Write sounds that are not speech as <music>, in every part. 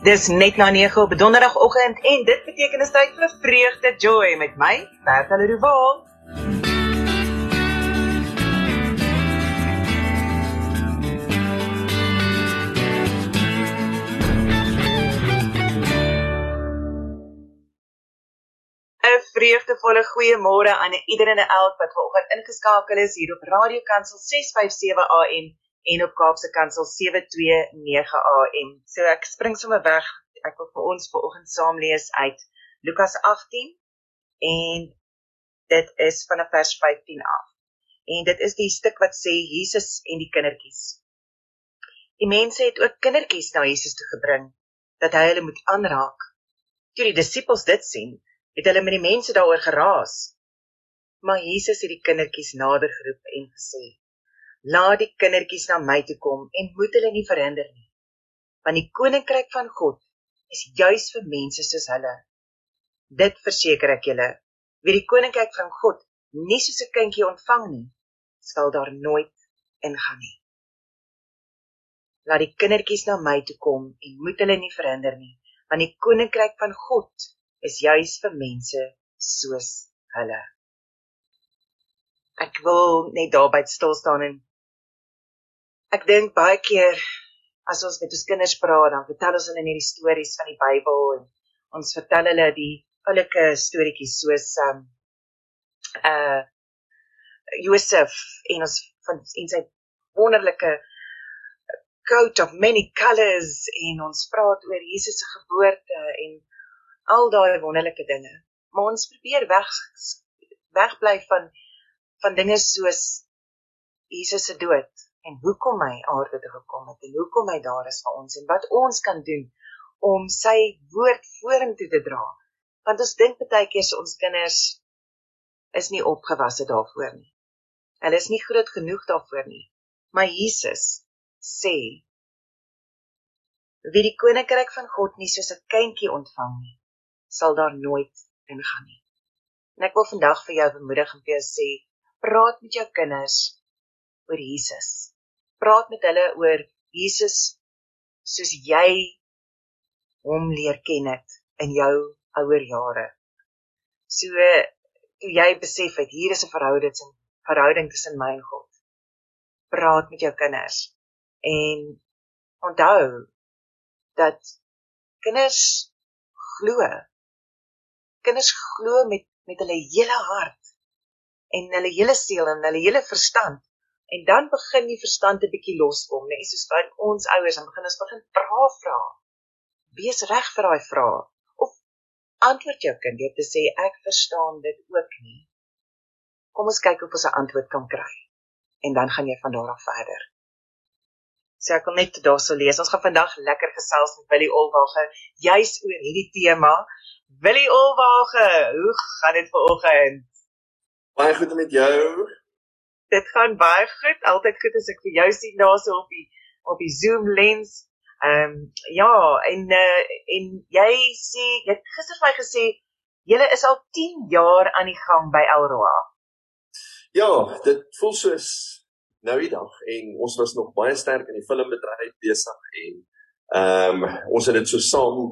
Dis net na 9 op donderdagoggend en dit beteken is tyd vir vreugde joy met my, Bertha Leroux. 'n Vreugdevolle goeiemôre aan iedereen en elk wat vanoggend ingeskakel is hier op Radio Kansel 657 AM en op Kaapse Kansel 729 AM. So ek spring sommer weg. Ek wil vir ons vanoggend saam lees uit Lukas 18 en dit is vanaf vers 15 af. En dit is die stuk wat sê Jesus en die kindertjies. Die mense het ook kindertjies na Jesus toe gebring dat hy hulle moet aanraak. Toe die disippels dit sien, het hulle met die mense daaroor geraas. Maar Jesus het die kindertjies nader geroep en gesê: Laat die kindertjies na my toe kom en moet hulle nie verhinder nie. Want die koninkryk van God is juis vir mense soos hulle. Dit verseker ek julle, wie die koninkryk van God nie soos 'n kindjie ontvang nie, sal daar nooit ingaan nie. Laat die kindertjies na my toe kom en moet hulle nie verhinder nie, want die koninkryk van God is juis vir mense soos hulle. Ek wil net daarby stil staan en Ek dink baie keer as ons met ons kinders praat, dan vertel ons hulle net die stories van die Bybel en ons vertel hulle die oulike storieetjies soos um uh Josef en ons van en sy wonderlike coat of many colors en ons praat oor Jesus se geboorte en al daai wonderlike dinge. Maar ons probeer weg wegbly van van dinge soos Jesus se dood en hoekom hy aarde toe gekom het en hoekom hy daar is vir ons en wat ons kan doen om sy woord vorentoe te dra. Want ons dink baie keer ons kinders is nie opgewasse daarvoor nie. Hulle is nie groot genoeg daarvoor nie. Maar Jesus sê wie die koninkryk van God nie soos 'n kindjie ontvang nie, sal daar nooit ingaan nie. En ek wil vandag vir jou bemoedig en vir jou sê, praat met jou kinders oor Jesus. Praat met hulle oor Jesus soos jy hom leer ken het in jou ouer jare. So toe jy besef het hier is 'n verhouding tussen verhouding tussen my en God. Praat met jou kinders en onthou dat kinders glo. Kinders glo met met hulle hele hart en hulle hele siel en hulle hele verstand En dan begin die verstand 'n bietjie loskom? Nee, soos by ons ouers, dan begin ons begin vra vra. Wees reg vir daai vrae. Of antwoord jou kind deur te sê ek verstaan dit ook nie. Kom ons kyk of ons 'n antwoord kan kry. En dan gaan jy van daar af verder. So ek wil net daarso lees. Ons gaan vandag lekker gesels met Willie Olwage juis oor hierdie tema. Willie Olwage, hoe gaan dit vanoggend? Baie goed met jou dit gaan baie goed. Altyd goed as ek vir jou sien daarso op die op die Zoom lens. Ehm um, ja, en uh, en jy sê jy het gister vir my gesê jy is al 10 jaar aan die gang by Elroa. Ja, dit voel soos nou die dag en ons was nog baie sterk in die filmbedryf besig en ehm um, ons het dit so saam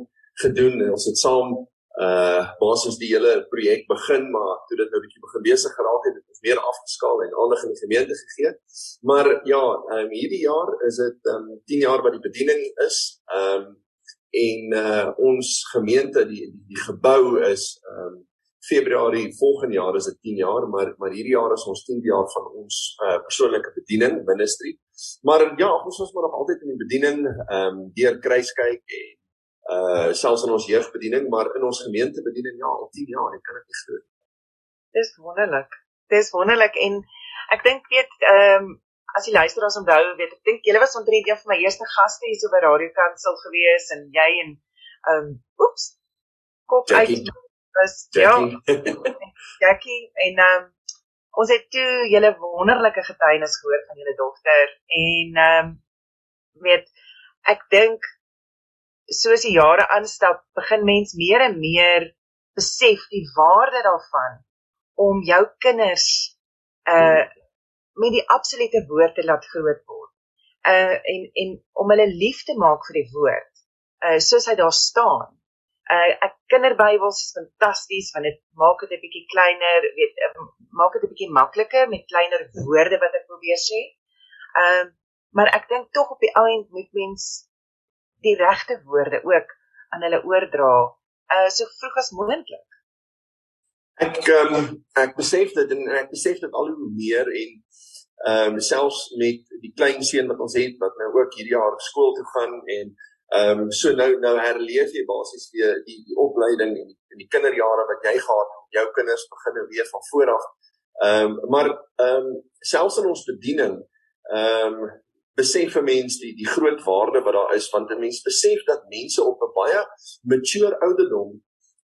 gedoen en ons het saam uh basies die hele projek begin maar toe dit nou bietjie begin besig geraak het het ons meer afgeskaal en aandag in die gemeente gegee. Maar ja, um hierdie jaar is dit um 10 jaar wat die bediening is. Um en uh ons gemeente die die, die gebou is um Februarie volgende jaar is dit 10 jaar, maar maar hierdie jaar is ons 10 jaar van ons uh persoonlike bediening ministry. Maar ja, ons was maar nog altyd in die bediening um deur kruiskyk en uh selfs in ons jeugbediening, maar in ons gemeentebediening ja, al 10 jaar, ek kan dit nie glo. Dis wonderlik. Dis wonderlik en ek dink weet ehm um, as jy luister as onthou, weet ek dink julle was omtrent een van my eerste gaste hier so by Radio Kansel gewees en jy en ehm um, oeps kop Jackie. uit was ja. <laughs> Jackie en ehm um, ons het toe julle wonderlike getuienis gehoor van julle dogter en ehm um, weet ek dink soos die jare aanstap, begin mens meer en meer besef die waarde daarvan om jou kinders uh met die absolute woord te laat groot word. Uh en en om hulle lief te maak vir die woord uh soos hy daar staan. Uh ek kinderbybels is fantasties want dit maak dit 'n bietjie kleiner, weet uh, maak dit 'n bietjie makliker met kleiner woorde wat ek probeer sê. Ehm uh, maar ek dink tog op die ou end moet mens die regte woorde ook aan hulle oordra uh so vroeg as moontlik. Ek um, ek besef dit en ek besef dit al hoe meer en ehm um, selfs met die klein seun wat ons het wat nou ook hierdie jaar skool toe gaan en ehm um, so nou nou herleef jy basies weer die die opleiding en die, die kinderjare wat jy gehad het jou kinders begin nou weer van voor af. Ehm um, maar ehm um, selfs in ons bediening ehm um, besef 'n mens die die groot waarde wat daar is want 'n mens besef dat mense op 'n baie mature ouderdom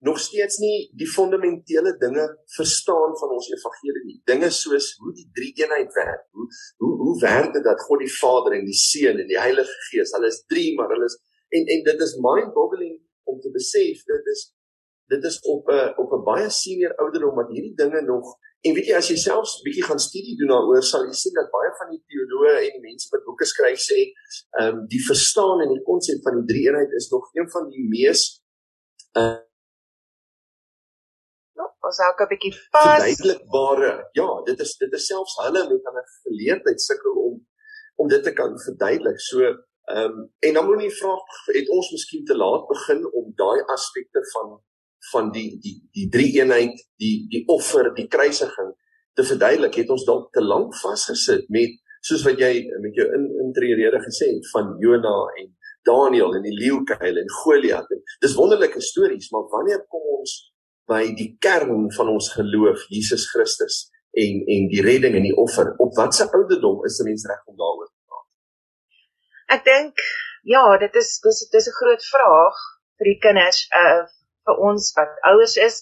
nog steeds nie die fundamentele dinge verstaan van ons evangelie nie. Dinge soos hoe die drie eenheid werk. Hoe hoe hoe werk dit dat God die Vader en die Seun en die Heilige Gees, hulle is drie, maar hulle is en en dit is mind-boggling om te besef dit is dit is op 'n op 'n baie senior ouderdom wat hierdie dinge nog en weet jy as jy selfs bietjie gaan studie doen daaroor sal jy sien dat baie van die teoloë en die mense wat boeke skryf sê ehm um, die verstaan en die konsep van die drie eenheid is nog een van die mees uh, ons hou 'n bietjie vas. Verduidelikbare. Ja, dit is dit is selfs hulle met hulle geleerdheid sukkel om om dit te kan verduidelik. So ehm um, en dan moet jy vra het ons miskien te laat begin om daai aspekte van van die die die drie eenheid, die die offer, die kruisiging te verduidelik. Het ons dalk te lank vasgesit met soos wat jy met jou in intrede gesê het van Jona en Daniel en die leeukuil en Goliat. Dis wonderlike stories, maar wanneer kom ons by die kern van ons geloof Jesus Christus en en die redding en die offer op watter ouderdom is 'n mens reg om daaroor te praat? Ek dink ja, dit is dis dis 'n groot vraag vir die kinders uh vir ons wat ouers is,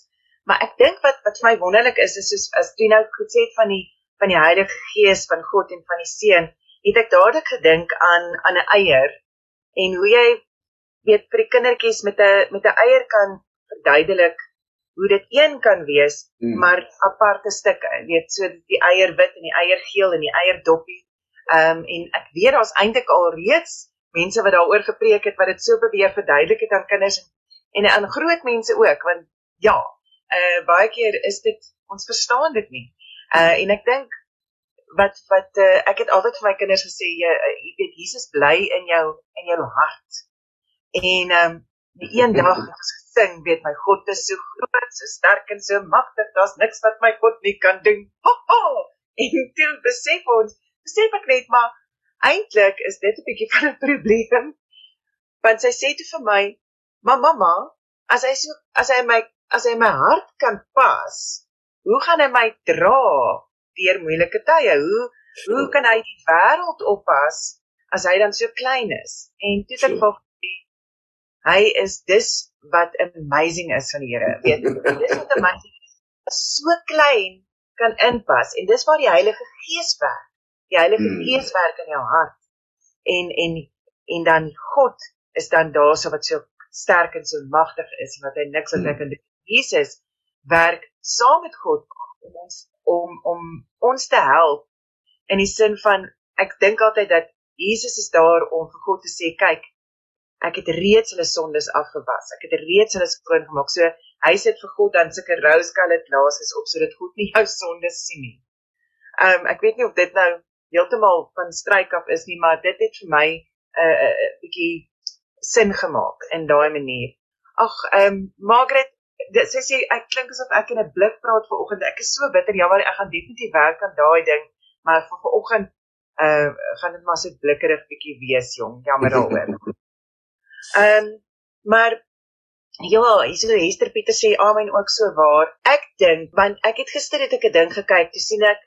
maar ek dink wat wat vir my wonderlik is is soos as jy nou gesê het van die van die Heilige Gees van God en van die Seun, het ek dadelik gedink aan aan 'n eier en hoe jy weet vir die kindertjies met 'n met 'n eier kan verduidelik hoe dit een kan wees, hmm. maar aparte stukke, weet so die eier wit en die eier geel en die eier doppie. Ehm um, en ek weet daar's eintlik al reeds mense wat daaroor gepreek het wat dit so beweeg verduidelik het aan kinders en en aan groot mense ook want ja, uh baie keer is dit ons verstaan dit nie. Uh en ek dink wat wat uh, ek het altyd vir my kinders gesê jy uh, jy weet Jesus bly in jou in jou hart. En um, die een dag het ons sing, weet my God is so groot, so sterk en so magtig, daar's niks wat my God nie kan doen. Ha ha. En toe besef ons, besef ek net maar eintlik is dit 'n bietjie van 'n probleem. Want sy sê toe vir my, "Ma mamma, as hy so as hy my as hy my hart kan pas, hoe gaan hy my dra deur moeilike tye? Hoe hoe kan hy die wêreld oppas as hy dan so klein is?" En toe het ek vir hy is dis wat amazing is van die Here. Weet, dis wat amazing is. So klein kan inpas en dis waar die Heilige Gees werk. Die Heilige hmm. Gees werk in jou hart. En en en dan God is dan daar so wat so sterk en so magtig is wat hy niks wat hy kan doen. Jesus werk saam met God om ons om om ons te help in die sin van ek dink altyd dat Jesus is daar om vir God te sê kyk ek het reeds hulle sondes afgewas. Ek het reeds hulle skoon gemaak. So hy sit vir God dan sulke rose colored glasses op sodat God nie jou sondes sien nie. Um, ek weet nie of dit nou heeltemal van stryk af is nie, maar dit het vir my 'n uh, uh, bietjie sin gemaak in daai manier. Ag, ehm um, Margaret, dit sê sy ek klink asof ek in 'n blik praat vanoggend. Ek is so bitter jammer. Ek gaan definitief werk aan daai ding, maar vir vanoggend uh gaan dit maar so blikkerig bietjie wees, jong. Jammer daaroor. <laughs> Ehm um, maar ja, hierso Hester Pieter sê amen ook so waar. Ek dink want ek het gister het ek 'n ding gekyk, toe sien ek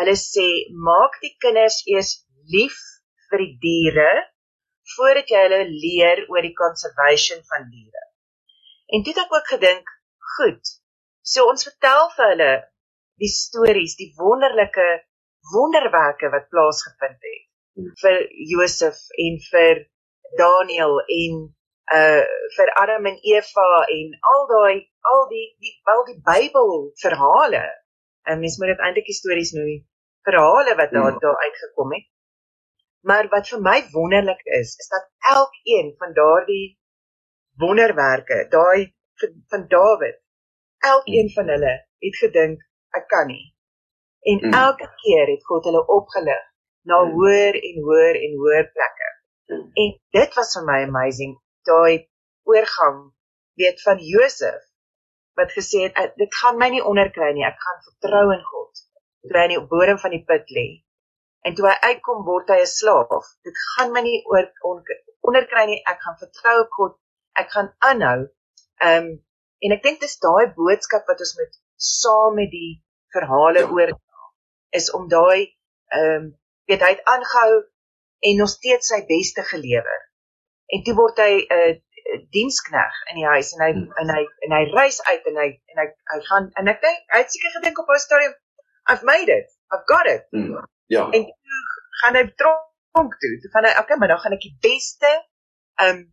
hulle sê maak die kinders eers lief vir die diere voordat jy hulle leer oor die conservation van diere. En toe het ek ook gedink, goed. So ons vertel vir hulle die stories, die wonderlike wonderwerke wat plaasgevind het vir Josef en vir Daniel en uh vir Adam en Eva en al daai al die die al die Bybel verhale. En mens moet dit eintlik stories noem, verhale wat daar ja. daar uitgekom het. Maar wat vir my wonderlik is, is dat elkeen van daardie wonderwerke, daai van Dawid. Elkeen van hulle het gedink ek kan nie. En mm. elke keer het God hulle opgelig na mm. hoër en hoër en hoër plekke. Mm. En dit was vir my amazing, daai oorgang weet van Josef wat gesê het dit gaan my nie onderkry nie, ek gaan vertrou in God. Toe hy in die bodem van die put lê. En toe hy uitkom word hy 'n slaaf. Dit gaan my nie oor onderkry nie, ek gaan vertrou op God. Ek gaan aanhou. Ehm um, en ek dink dis daai boodskap wat ons met saam met die verhale ja. oor is om daai ehm um, weet hy het aangehou en nog steeds sy beste gelewer. En toe word hy 'n uh, dienskneg in die huis en hy hmm. en hy en hy reis uit en hy en hy hy gaan en ek dink hy het seker gedink op 'n stadium I've made it. I've got it. Hmm. Ja. En toe gaan hy tronk toe. Toe gaan hy okay, maar dan gaan ek die beste um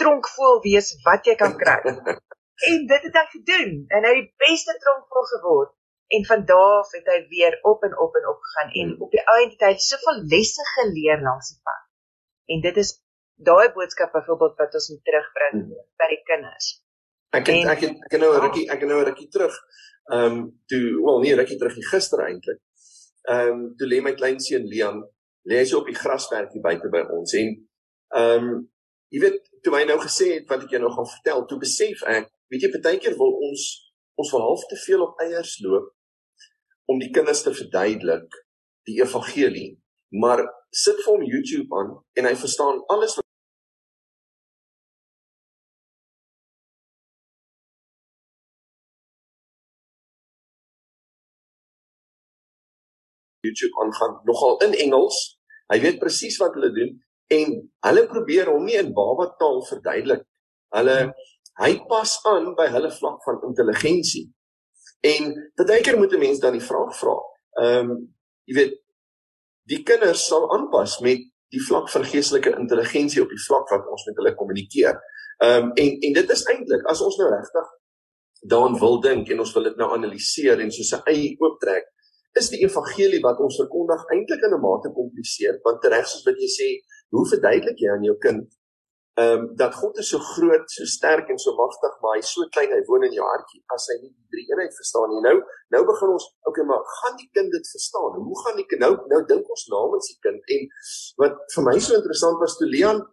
tronkvoel wees wat jy kan kry. <laughs> en dit het hy gedoen en hy het die beste tronkvoel geword. En van daar af het hy weer op en op en op gegaan en hmm. op die einde het hy soveel lesse geleer langs die pad. En dit is daai boodskap byvoorbeeld wat ons moet terugbring hmm. by die kinders. Ek het, en, ek het, ek het nou 'n rukkie ek het nou 'n rukkie terug. Ehm um, toe wel nee, rukkie terug die gister eintlik. Ehm um, toe lê my klein seun Leon lê hy op die grasperkie buite by ons en ehm um, jy weet toe hy nou gesê het wat ek jou nou gaan vertel, toe besef ek, weet jy partykeer wil ons ons wil half te veel op eiers loop om die kinders te verduidelik die evangelie, maar sit vir hom YouTube aan en hy verstaan alles YouTube aangaan nogal in Engels. Hy weet presies wat hulle doen en hulle probeer hom nie in baba taal verduidelik. Hulle hy pas aan by hulle vlak van intelligensie. En baie keer moet 'n mens dan die vraag vra. Ehm um, jy weet die kinders sal aanpas met die vlak van geestelike intelligensie op die vlak wat ons met hulle kommunikeer. Ehm um, en en dit is eintlik as ons nou regtig daaraan wil dink en ons wil dit nou analiseer en so 'n eie ooptrek is die evangelie wat ons verkondig eintlik in 'n mate kompliseer want reg soos wat jy sê hoe verduidelik jy aan jou kind ehm um, dat God is so groot, so sterk en so magtig maar hy's so klein hy woon in jou hartjie as hy nie die drie eenheid verstaan nie? Nou nou begin ons okay maar gaan die kind dit verstaan? Hoe gaan die kind nou nou dink ons namens die kind en wat vir my so interessant was toe Leon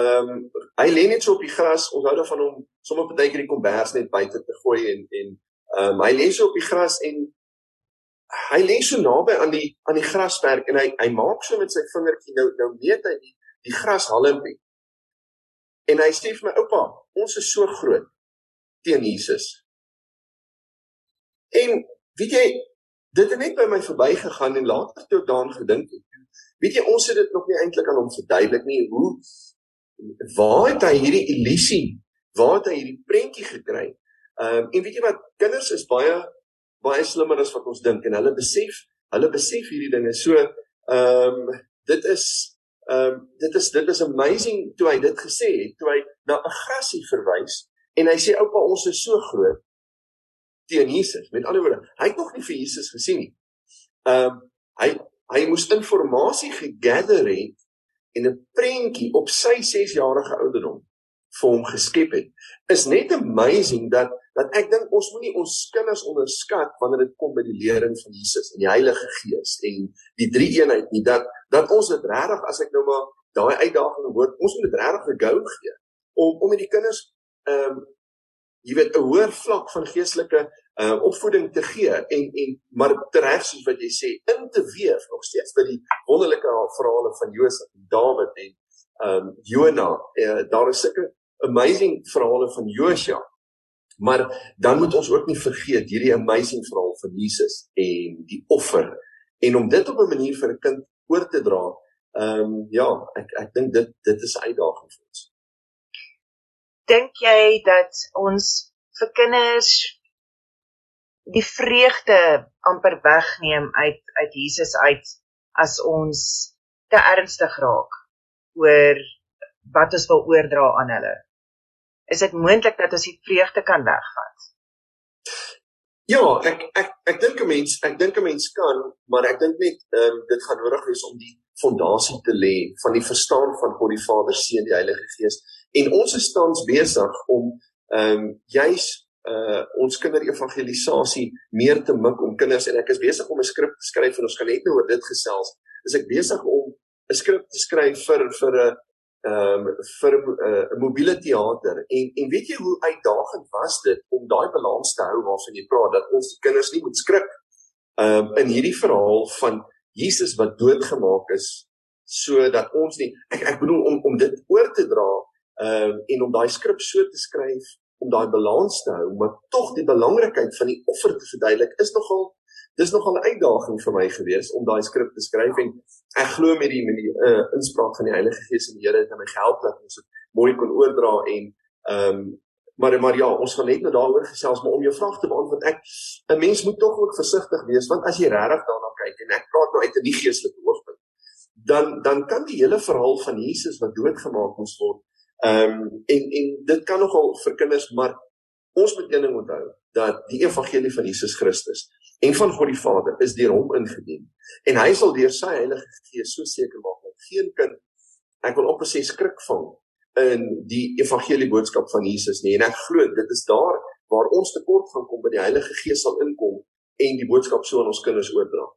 ehm um, hy lê net so op die gras ons hou daarvan om sommer partykeer die kombers net buite te gooi en en ehm um, hy lê so op die gras en hy lê so naby aan die aan die grasperk en hy hy maak so met sy vingertjie nou nou meet hy die die grashalmpie. En hy sê vir my oupa, ons is so groot teen Jesus. En weet jy, dit het net by my verbygegaan en later toe ek daaraan gedink het. Weet jy, ons het dit nog nie eintlik aan hom verduidelik nie hoe waar het hy hierdie illusie, waar het hy hierdie prentjie gekry? Ehm um, en weet jy wat, kinders is baie baie slimmer as wat ons dink en hulle besef, hulle besef hierdie dinge. So, ehm um, dit is ehm um, dit is dit is amazing toe hy dit gesê het, toe hy na 'n grasie verwys en hy sê oupa ons is so groot teen Jesus. Met ander woorde, hy het nog nie vir Jesus gesien nie. Ehm um, hy hy moes inligting gegather het en 'n prentjie op sy 6-jarige ouderdom vir hom geskep het. Is net amazing dat dat ek dink ons moenie ons kinders onderskat wanneer dit kom by die lering van Jesus en die Heilige Gees en die drie eenheid nie dat dat ons dit regtig as ek nou maar daai uitdaging hoor ons moet dit regtig 'n go gee om om met die kinders ehm um, jy weet 'n hoër vlak van geestelike uh, opvoeding te gee en en maar reg soos wat jy sê in te weef nog steeds by die wonderlike verhale van Josef en Dawid en ehm um, Jona. Uh, daar is sulke amazing verhale van Josua Maar dan moet ons ook nie vergeet hierdie amazing verhaal van Jesus en die offer en om dit op 'n manier vir 'n kind oor te dra. Ehm um, ja, ek ek dink dit dit is 'n uitdaging vir ons. Dink jy dat ons vir kinders die vreugde amper wegneem uit uit Jesus uit as ons te ernstig raak oor wat ons wil oordra aan hulle? Is dit moontlik dat ons die vreugde kan wegvat? Ja, ek ek ek dink 'n mens, ek dink 'n mens kan, maar ek dink net ehm um, dit gaan nodig wees om die fondasie te lê van die verstaan van God die Vader, Seun, die Heilige Gees En ons is tans besig om ehm um, juis uh ons kinderevangelisasie meer te mik om kinders en ek is besig om 'n skrif te skryf en ons gaan net nou oor dit gesels. Is ek besig om 'n skrif te skryf vir vir 'n ehm um, vir 'n uh, mobiele teater en en weet jy hoe uitdagend was dit om daai balans te hou waarvan jy praat dat ons die kinders nie moet skrik ehm um, in hierdie verhaal van Jesus wat doodgemaak is sodat ons nie ek ek bedoel om om dit oor te dra ehm um, en om daai skrif so te skryf om daai balans te hou, maar tog die belangrikheid van die offer te verduidelik is nogal dis nogal 'n uitdaging vir my gewees om daai skrif te skryf en ek glo met die met die uh, inspraak van die Heilige Gees en die Here het my gehelp dat ons dit mooi kon oordra en ehm um, maar maar ja, ons gaan net nou daaroor gesels maar om jou vraag te beantwoord ek 'n mens moet tog ook versigtig wees want as jy regtig daarna kyk en ek praat nou uit 'n geestelike oogpunt dan dan kan die hele verhaal van Jesus wat doodgemaak moes word Ehm um, en en dit kan nogal vir kinders, maar ons moet een ding onthou dat die evangelie van Jesus Christus en van God die Vader is deur hom ingedien. En hy sal deur sy Heilige Gees so seker maak dat geen kind ek wil op sê skrik vang in die evangelie boodskap van Jesus nie. En ek glo dit is daar waar ons tekort gaan kom by die Heilige Gees sal inkom en die boodskap so aan ons kinders oordra.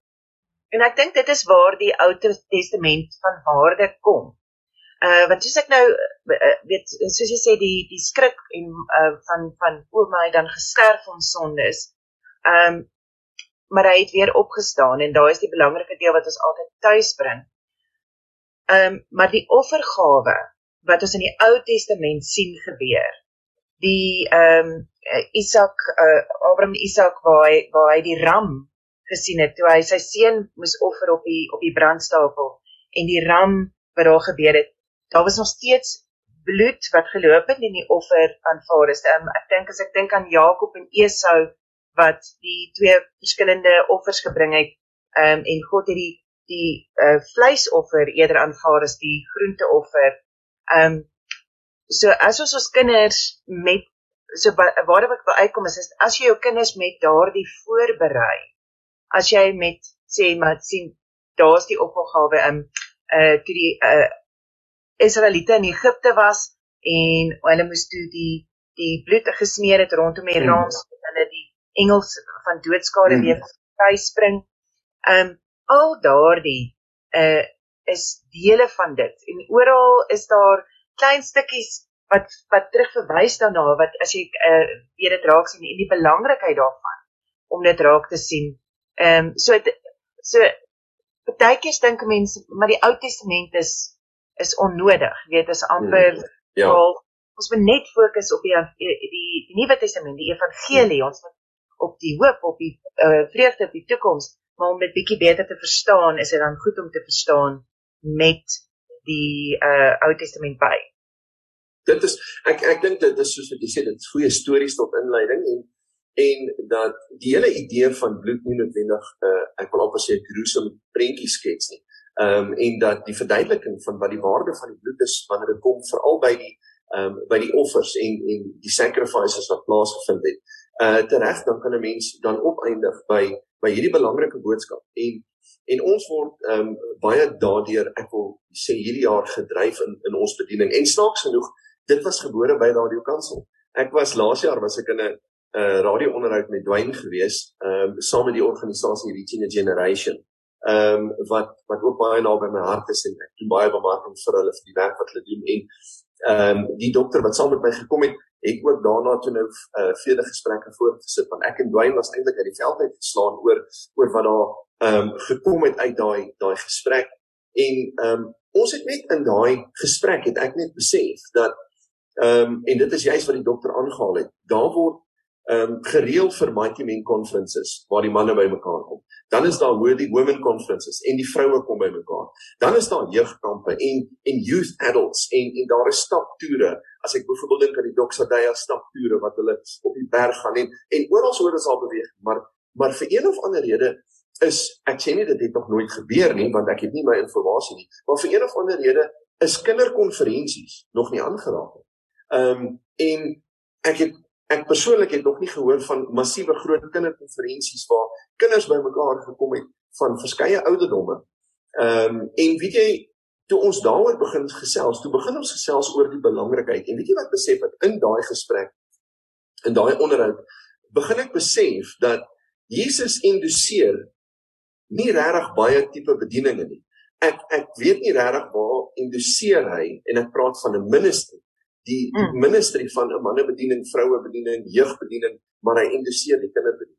En ek dink dit is waar die Ou Testament van waarde kom. Uh want soos ek nou uh, weet soos jy sê die die skrik en uh van van o my dan gesterf om sondes. Um maar hy het weer opgestaan en daai is die belangrike deel wat ons altyd tuis bring. Um maar die offergawe wat ons in die Ou Testament sien gebeur. Die um Isak uh Abraham Isak waar hy waar hy die ram gesien het toe hy sy seun moes offer op die op die brandstapel en die ram wat daar gebeur het daar was nog steeds bloed wat geloop het in die offer aanvaar is. Um, ek dink as ek dink aan Jakob en Esau wat die twee verskillende offers gebring het, um, en God het die die uh, vleisoffer eerder aanvaar as die groenteoffer. Ehm um, so as ons ons kinders met so waar ek wil uitkom is, is as jy jou kinders met daardie voorberei. As jy met sê maar sien daar's die opgawe in um, uh toe die uh Israeliete in Egipte was en hulle moes toe die die bloed gesmeer het rondom die mm. raams die engels van doodskade mm. weer vryspring. Um al daardie uh is dele van dit en oral is daar klein stukkies wat wat terugverwys daarna wat as jy uh weet dit raak sien en die belangrikheid daarvan om dit raak te sien. Ehm um, so so partykeers dink mense maar die Ou Testament is is onnodig. Jy weet, is amper mm, ja. Al, ons moet net fokus op die die, die, die Nuwe Testament, die evangelie, mm. ons moet op die hoop, op die uh, vreugde op die toekoms, maar om dit bietjie beter te verstaan, is dit dan goed om te verstaan met die uh Ou Testament by. Dit is ek ek dink dit is soos wat jy sê, dit is goeie stories tot inleiding en en dat die hele idee van bloed nie noodwendig uh ek wil amper sê 'n gruesome prentjie skets nie ehm um, en dat die verduideliking van wat die waarde van die bloed is wanneer dit kom veral by die ehm um, by die offers en en die sacrifices wat plaasgevind het. Uh tereg dan kan 'n mens dan opeindig by by hierdie belangrike boodskap. En en ons word ehm um, baie daardeur ek wil sê hierdie jaar gedryf in in ons bediening. En snaaks genoeg dit was gebore by Radio Kansel. Ek was laas jaar was ek in 'n uh, radio onderhoud met Dwayne gewees ehm um, saam met die organisasie Reaching a Generation. Ehm um, wat wat ook baie naby my hart is en ek doen baie bemarking vir hulle vir die werk wat hulle doen. En ehm um, die dokter wat saam met my gekom het het ook daarna toe nou uh, vele gesprekke voortgesit want ek en Dwayne was eintlik uit die veld uit geslaan oor oor wat daar ehm um, gekom het uit daai daai gesprek. En ehm um, ons het net in daai gesprek het ek net besef dat ehm um, en dit is juist wat die dokter aangehaal het daar word um, gereël vir mighty men conferences waar die manne bymekaar kom. Dan is daar worthy women conferences en die vroue kom bymekaar. Dan is daar jeugkampe en en youth adults en en daar is staptoere. As ek byvoorbeeld dink aan die Doxadaya staptoere wat hulle op die berg gaan en en oral oor is al beweeg, maar maar vir een of ander rede is ek sê nie dit het nog nooit gebeur nie want ek het nie my inligting nie, maar vir een of ander rede is kinderkonferensies nog nie aangeraak nie. Ehm um, en ek het ek persoonlik het nog nie gehoor van massiewe groot kinderkonferensies waar kinders bymekaar gekom het van verskeie ouderdomme. Ehm um, en weet jy toe ons daaroor begin gesels, toe begin ons gesels oor die belangrikheid. En weet jy wat besef ek in daai gesprek in daai onderhoud begin ek besef dat Jesus induseer nie regtig baie tipe bedieninge nie. Ek ek weet nie regtig waar induseer hy en ek praat van 'n ministry. Die, die mm. ministry van 'n mannebediening, vroue-bediening, jeugbediening, maar hy induseer die kinderbediening.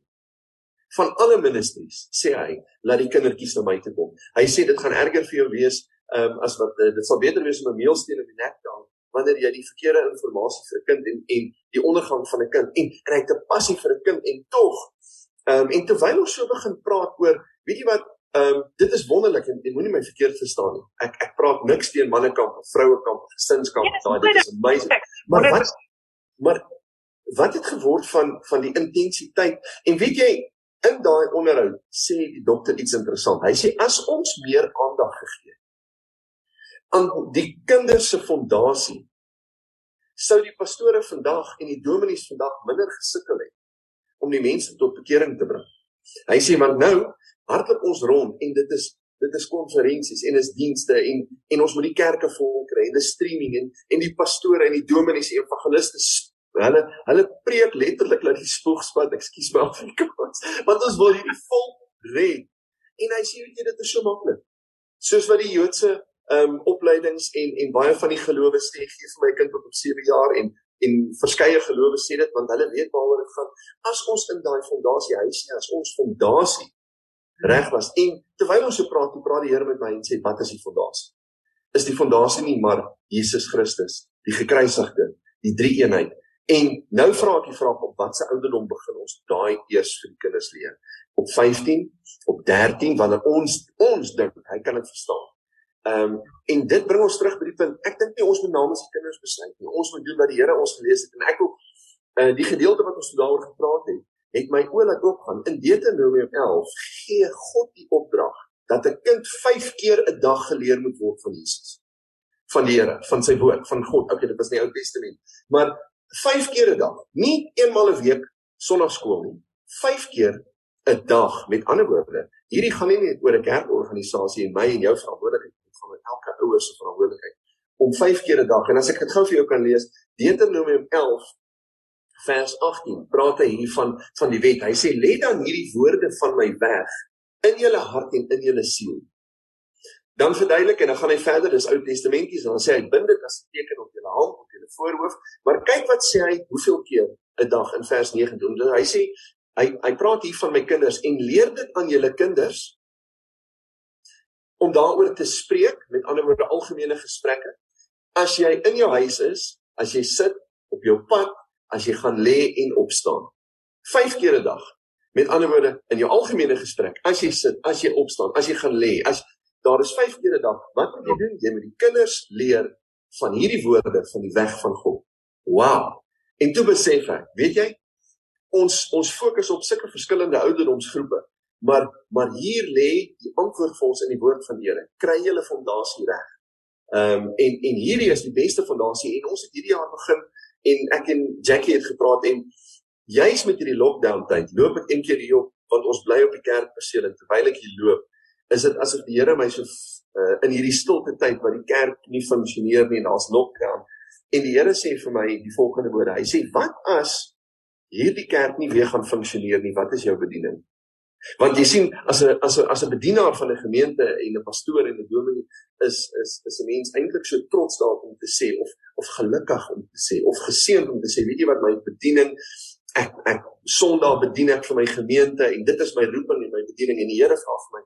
Van alle ministries sê hy, laat die kindertjies na my toe kom. Hy sê dit gaan erger vir jou wees ehm um, as wat uh, dit sal beter wees om 'n meelsteen in die nek te hang wanneer jy die verkeerde inligting vir 'n kind en en die ondergang van 'n kind en en hy het 'n passie vir 'n kind en tog ehm um, en terwyl ons so begin praat oor weet jy wat ehm um, dit is wonderlik en, en moenie my verkeerd verstaan nie. Ek ek praat niks teen mannekamp of vrouekamp of gesinskamp ja, daai dit is amazing. Maar wat maar wat het geword van van die intensiteit? En weet jy in daai onderhoud sê die dokter iets interessant. Hy sê as ons meer aandag gegee aan die kinders se fondasie sou die pastore vandag en die dominees vandag minder gesukkel het om die mense tot bekering te bring. Hy sê want nou hardloop ons rond en dit is dit is konferensies en is dienste en en ons moet die kerke vol kry en die streaming en en die pastore en die dominees en evangeliste hulle hulle preek letterlik dat die spoegspat, ekskuus my Afrikaans, want ons wil hierdie volk red. En hy sê weet jy dit is so maklik. Soos wat die Joodse um, opleidings en en baie van die gelowe sê gee vir my kind wat op 7 jaar en en verskeie gelowe sê dit want hulle weet waaroor dit gaan. As ons in daai fondasie huis sê as ons fondasie reg was en terwyl ons so praat, praat die Here met my en sê wat is die fondasie? Is die fondasie nie maar Jesus Christus, die gekruisigde, die drie eenheid. En nou vra ek die vraag op watse ouderdom begin ons daai eers vir kinders leer? Op 15, op 13 wanneer ons ons dink hy kan dit verstaan. Ehm um, en dit bring ons terug by die punt. Ek dink nie ons moet namens die kinders besluit nie. Ons moet doen wat die Here ons gelees het en ek ook uh, die gedeelte wat ons daaroor gepraat het, het my oë laat oopgaan. In Deuteronomium 11 gee God die opdrag dat 'n kind 5 keer 'n dag geleer moet word van Jesus. Van die Here, van sy woord, van God. Okay, dit was in die Ou Testament. Maar 5 keer 'n dag, nie eenmal 'n week sonnaarskool nie. 5 keer 'n dag. Met ander woorde, hierdie gaan nie net oor 'n kerkorganisasie en my en jou verantwoordelikheid van elke ouer se verantwoordelikheid om 5 keer 'n dag en as ek dit gou vir jou kan lees Deuteronomium 11 vers 18 praat hy hier van van die wet. Hy sê lê dan hierdie woorde van my weg in julle hart en in julle siel. Dan verduidelik en dan gaan hy verder dis Ou Testamenties en dan sê hy bind dit as 'n teken op julle hand op julle voorhoof. Maar kyk wat sê hy hoeveel keer 'n dag in vers 9 doen. Hy sê hy hy praat hier van my kinders en leer dit aan julle kinders om daaroor te spreek, met ander woorde algemene gesprekke. As jy in jou huis is, as jy sit op jou pad, as jy gaan lê en opstaan. 5 keer 'n dag. Met ander woorde, in jou algemene gesprek, as jy sit, as jy opstaan, as jy gaan lê, as daar is 5 keer 'n dag, wat moet jy doen? Jy moet die kinders leer van hierdie woorde van die weg van God. Wow. En toe besef ek, weet jy, ons ons fokus op sulke verskillende ouderdomsgroepe Maar maar hier lê die antwoord vir ons in die woord van die Here. Kry julle fondasie reg. Ehm um, en en hierdie is die beste fondasie en ons het hierdie jaar begin en ek en Jackie het gepraat en juis met hierdie lockdown tyd loop ek een keer hier op want ons bly op die kerkperseel en terwyl ek hier loop is dit asof die Here my so uh, in hierdie stilte tyd waar die kerk nie funksioneer nie en daar's lockdown en die Here sê vir my die volgende woorde. Hy sê wat as hierdie kerk nie weer gaan funksioneer nie, wat is jou bediening? Want jy sien as 'n as 'n as 'n bedienaar van 'n gemeente en 'n pastoor en 'n dominee is is is 'n mens eintlik so trots daarop om te sê of of gelukkig om te sê of geseënd om te sê weet jy wat my bediening ek ek Sondag bedien ek vir my gemeente en dit is my roeping en my bediening en die Here vra vir my.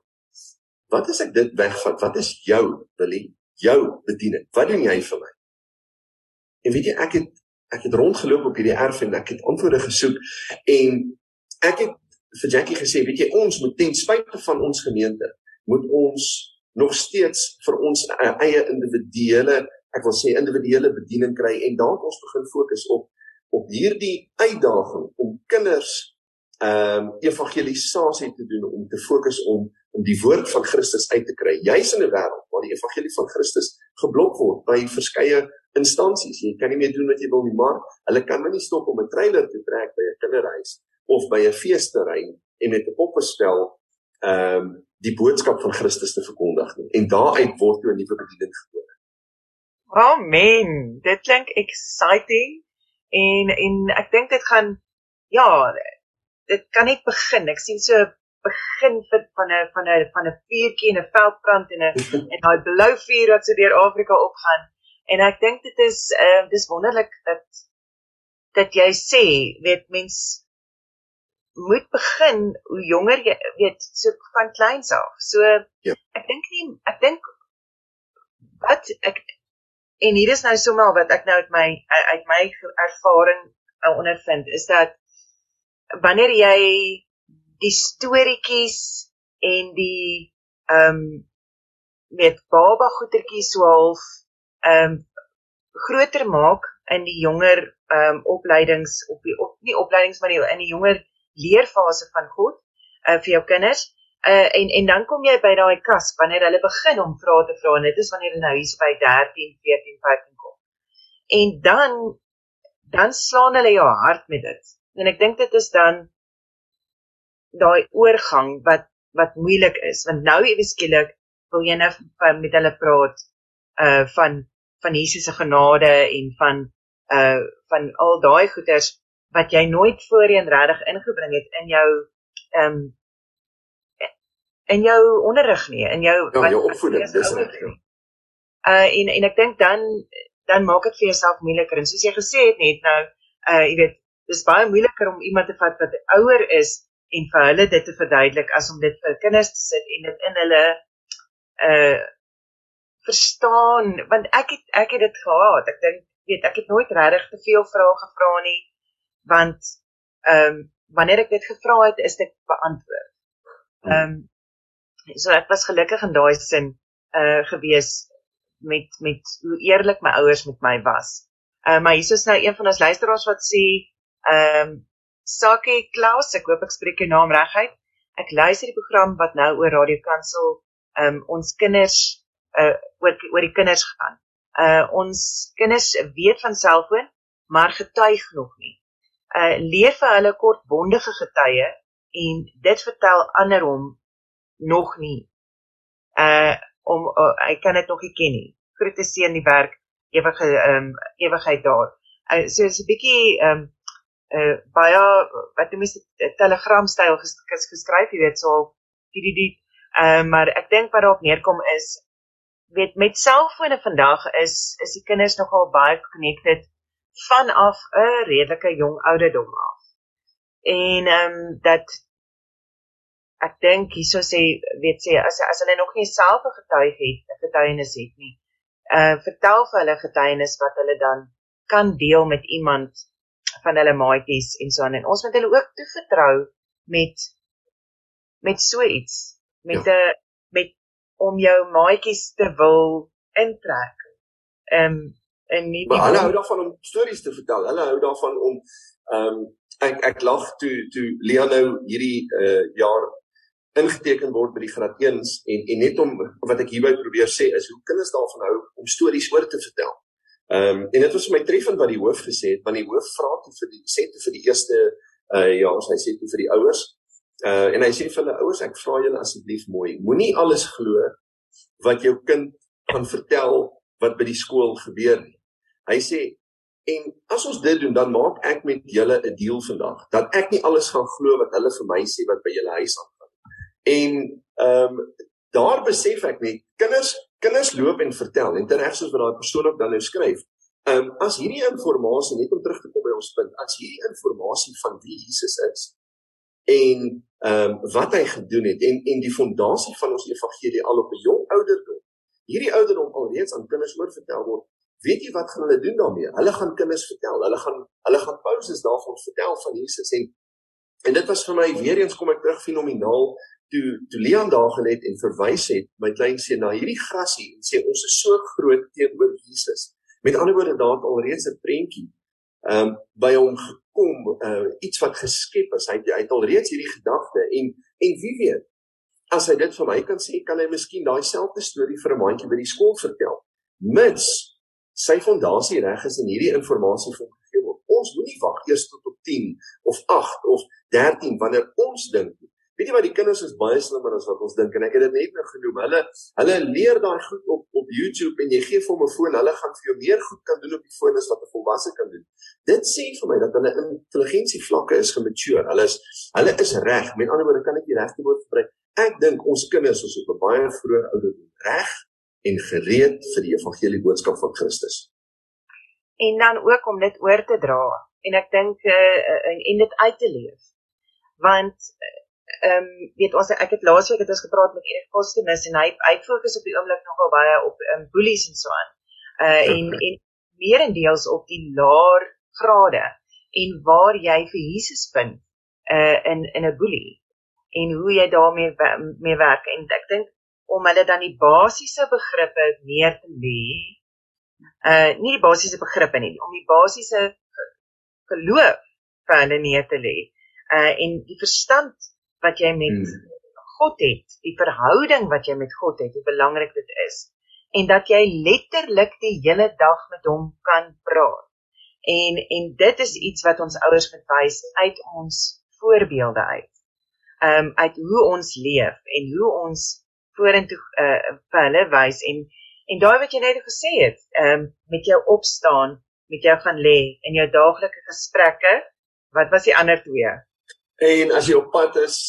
Wat as ek dit wegvat? Wat is jou Willie jou bediening? Wat doen jy vir my? En weet jy ek het ek het rondgeloop op hierdie erf en ek het antwoorde gesoek en ek het vir Jackie gesê, weet jy, ons moet ten spyte van ons gemeente, moet ons nog steeds vir ons eie individuele, ek wil sê individuele bediening kry en dan ons begin fokus op op hierdie uitdaging om kinders ehm um, evangelisasie te doen om te fokus om om die woord van Christus uit te kry. Juis in 'n wêreld waar die evangelie van Christus geblok word by verskeie instansies. Jy kan nie meer doen wat jy wil nie maar hulle kan nie stop om 'n trailer te trek by 'n kinderhuis of by 'n feesterrein en met 'n poppespel ehm um, die boodskap van Christus te verkondig nie. En daaruit word jy 'n nuwe bediening gebore. Amen. Dit klink exciting en en ek dink dit gaan ja, dit kan net begin. Ek sien so begin vir van 'n van 'n van 'n vuurtjie en 'n veldbrand en 'n <laughs> en daai blou vuur wat so deur Afrika opgaan. En ek dink dit is uh dis wonderlik dat dat jy sê weet mens moet begin hoe jonger jy weet so van kleins af. So ja. ek dink nie ek dink wat ek en hier is nou sommer wat ek nou uit my uit my ervaring ondervind is dat wanneer jy die storieetjies en die ehm um, met baba goetertjies so half ehm um, groter maak in die jonger ehm um, opleidings op die op nie opleidings maar in die jonger leerfase van God uh, vir jou kinders. Uh, en en dan kom jy by daai kas wanneer hulle begin om vrae te vra en dit is wanneer hulle nou hier by 13, 14, 15 kom. En dan dan slaan hulle jou hart met dit. En ek dink dit is dan daai oorgang wat wat moeilik is want nou ewe skielik wil jy nou met hulle praat uh van van Jesus se genade en van uh van al daai goeders wat jy nooit voorheen regtig ingebring het in jou ehm um, in jou onderrig nie in jou ja, jou opvoeding dis reg ja. uh en en ek dink dan dan maak dit vir jouself moeiliker. En soos jy gesê het net nou uh jy weet dis baie moeiliker om iemand te vat wat ouer is en vir hulle dit te verduidelik as om dit vir kinders te sit en dit in hulle uh verstaan. Want ek het ek het dit gehad. Ek dink weet ek het nooit regtig te veel vrae gevra nie want ehm um, wanneer ek dit gevra het is dit beantwoord ehm um, so ek was gelukkig in daai sin uh gewees met met hoe eerlik my ouers met my was uh maar hier is nou een van ons luisteraars wat sê ehm um, Sake Klaus, ek hoop ek spreek jou naam reg uit. Ek luister die program wat nou oor Radio Kansel um ons kinders uh oor oor die kinders gaan. Uh ons kinders weet van selfoon, maar getuig nog nie. Uh leer vir hulle kortbondige getuie en dit vertel ander hom nog nie. Uh om uh, hy kan dit nog nie ken nie. Groete seën die werk ewige um ewigheid daar. Uh so is 'n bietjie um uh baie wat jy mis telegram styl ges, ges, geskryf jy weet so die die die uh maar ek dink wat daarop neerkom is weet met selfone vandag is is die kinders nogal baie connected vanaf 'n redelike jong ouderdom af. En ehm um, dat ek dink hieso sê weet sê as as hulle nog nie self 'n getuig het, 'n getuienis het nie. Uh vertel vir hulle getuienis wat hulle dan kan deel met iemand van hulle maatjies en so aan en ons moet hulle ook toevertrou met met so iets met 'n ja. met om jou maatjies te wil intrek. Ehm um, en nie Maar hulle hou daarvan om stories te vertel. Hulle hou daarvan om ehm um, ek ek lag toe toe Leon nou hierdie uh jaar ingeteken word by die graad 1s en en net om wat ek hierby probeer sê is hoe kinders daarvan hou om stories oor te vertel. Ehm um, en dit was vir my treffend wat die hoof gesê het want die hoof vra toe vir die sê toe vir die eerste uh ja, hy sê toe vir die ouers. Uh en hy sê vir hulle ouers, ek vra julle asseblief mooi, moenie alles glo wat jou kind gaan vertel wat by die skool gebeur nie. Hy sê en as ons dit doen, dan maak ek met julle 'n deal vandag dat ek nie alles gaan glo wat hulle vir my sê wat by julle huis aangaan. En ehm um, daar besef ek net kinders kinders loop en vertel en tereg soos wat daai persoon ook dan nou skryf. Ehm um, as hierdie inligting net om terug te kom by ons punt, as hierdie inligting van wie Jesus is en ehm um, wat hy gedoen het en en die fondasie van ons evangelie al op 'n jong ouderdom. Hierdie ouderdom alreeds aan kinders oor vertel word. Weet jy wat gaan hulle doen daarmee? Hulle gaan kinders vertel. Hulle gaan hulle gaan pauses daarvan vertel van Jesus en en dit was vir my weer eens kom ek terug fenomenaal toe toe Leon daar gelet en verwys het my klein seun na hierdie grasie en sê ons is so groot teenoor Jesus. Met ander woorde daar het alreeds 'n prentjie ehm um, by hom gekom uh, iets wat geskep is. Hy hy het alreeds hierdie gedagte en en wie weet as hy dit vir my kan sê kan hy miskien daai selfde storie vir 'n maandjie by die skool vertel. Mits sy fondasie reg is en hierdie inligting vir hom gegee word. Ons moenie wag eers tot op 10 of 8 of 13 wanneer ons dink Weet jy wat die kinders is baie slimmer as wat ons dink en ek het dit net nou genoem. Hulle hulle leer daai goed op op YouTube en jy gee vir hom 'n foon, hulle gaan vir jou meer goed kan doen op die foon as wat 'n volwasse kan doen. Dit sê vir my dat hulle intelligensie vlakke is gemature. Hulle is hulle is reg. Met ander woorde kan ek die regte woord gebruik. Ek dink ons kinders is op 'n baie vroeë ouderdom reg en gereed vir die evangelie boodskap van Christus. En dan ook om dit oor te dra en ek dink uh, en, en dit uit te leef. Want ehm um, weet ons ek het laasweek het ons gepraat met Erik Kostemis en hy hy fokus op die oomblik nogal baie op um, bullies en so aan. Uh en en meerendeels op die laer grade en waar jy vir Jesus vind uh in in 'n bully en hoe jy daarmee mee werk en ek dink om hulle dan die basiese begrippe neer te lê uh nie die basiese begrippe nie om die basiese geloof vir hulle neer te lê uh en die verstand wat jy met hmm. God het, die verhouding wat jy met God het, hoe belangrik dit is en dat jy letterlik die hele dag met hom kan praat. En en dit is iets wat ons ouers moet wys uit ons voorbeelde uit. Um, uit hoe ons leef en hoe ons vorentoe uh vir hulle wys en en daai wat jy net gesê het, um, met jou opstaan, met jou gaan lê in jou daaglikse gesprekke, wat was die ander twee? En as jy op pad is,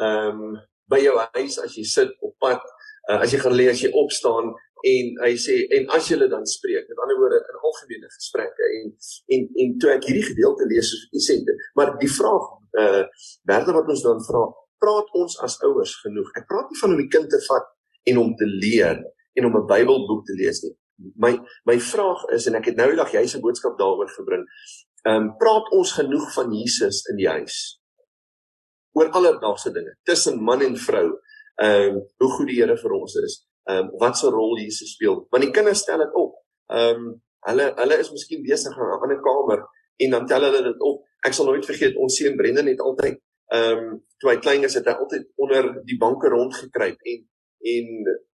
ehm um, by jou huis as jy sit op pad, uh, as jy gaan lê, as jy opstaan en hy sê en as jy dan spreek, met ander woorde in algemene gesprekke en en en toe ek hierdie gedeelte lees soos ek sê, maar die vraag uh, werde wat ons dan vra, praat ons as ouers genoeg? Ek praat nie van om die kind te vat en om te leer en om 'n Bybelboek te lees nie. My my vraag is en ek het nou die dag jy se boodskap daaroor gebring. Ehm um, praat ons genoeg van Jesus in die huis? oor alledaagse dinge tussen man en vrou. Ehm um, hoe goed die Here vir ons is. Ehm um, wat se rol Jesus speel. Want die kinders stel dit op. Ehm um, hulle hulle is miskien besig in 'n ander kamer en dan tel hulle dit op. Ek sal nooit vergeet ons seun Brendan het altyd ehm um, toe hy klein is het hy altyd onder die banke rondgekruip en en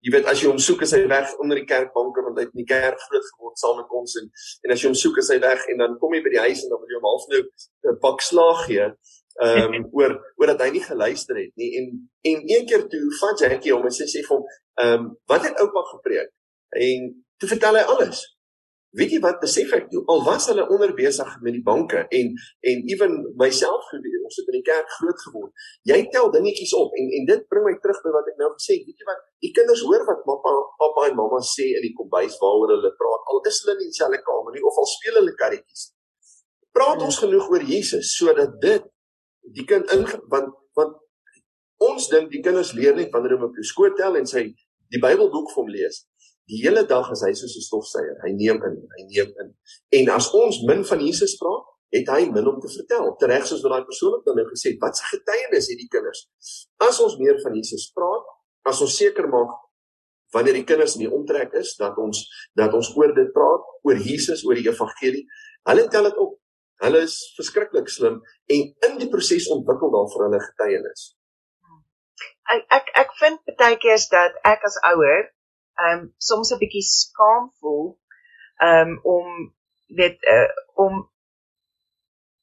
jy weet as jy hom soek is hy weg onder die kerkbanke want hy het in die kerk groot geword saam met ons en en as jy hom soek is hy weg en dan kom jy by die huis en dan wil jy hom half nou 'n pak slaag gee ehm um, <laughs> oor oor dat hy nie geluister het nie. En en een keer toe van Jackie hom en sy sê vir hom ehm um, wat het oupa gepreek? En toe vertel hy alles weet jy wat besef ek toe al was hulle onder besig met die banke en en ewen myself gebeur ons het in die kerk groot geword. Jy tel dingetjies op en en dit bring my terug by wat ek nou gesê het. Weet jy wat die kinders hoor wat pappa pappa en mamma sê in die kombuis waaroor hulle praat al is hulle in dieselfde kamer nie of al speel hulle karretjies. Praat ons genoeg oor Jesus sodat dit die kind in want want ons dink die kinders leer net wanneer hulle op die skoot tel en sy die Bybelboek vir hom lees. Die hele dag is hy soos 'n stofsuier. Hy neem in, hy neem in. En as ons min van Jesus praat, het hy min om te vertel. Tereg soos wat daai persoon ook nou gesê het, wat se getuienis het die kinders? As ons meer van Jesus praat, as ons seker maak wanneer die kinders in die omtrek is dat ons dat ons oor dit praat, oor Jesus, oor die evangelie, hulle tel dit op. Hulle is verskriklik slim en in die proses ontwikkel daar vir hulle getuienis. Ek ek ek vind baie keer dat ek as ouer ehm um, soms 'n bietjie skaam voel ehm um, om dit uh, om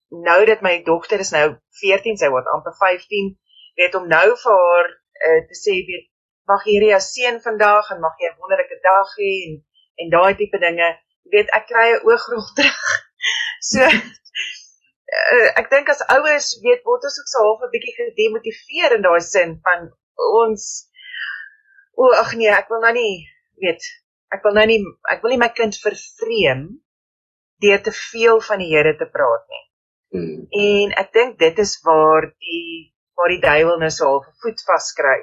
nou dat my dogter is nou 14, sy word amper 15, weet om nou vir haar uh, te sê weet mag hierdie jou seën vandag en mag jy 'n wonderlike dag hê en en daai tipe dinge. Jy weet ek kry 'n oogrog <laughs> terug. So uh, ek dink as ouers weet word ons ook so half 'n bietjie gedemotiveer in daai sin van ons o ag nee, ek wil nou nie weet ek wil nou nie ek wil nie my kind vervreem deur te veel van die Here te praat nie. Mm. En ek dink dit is waar die waar die duiwel nou so half voet vaskry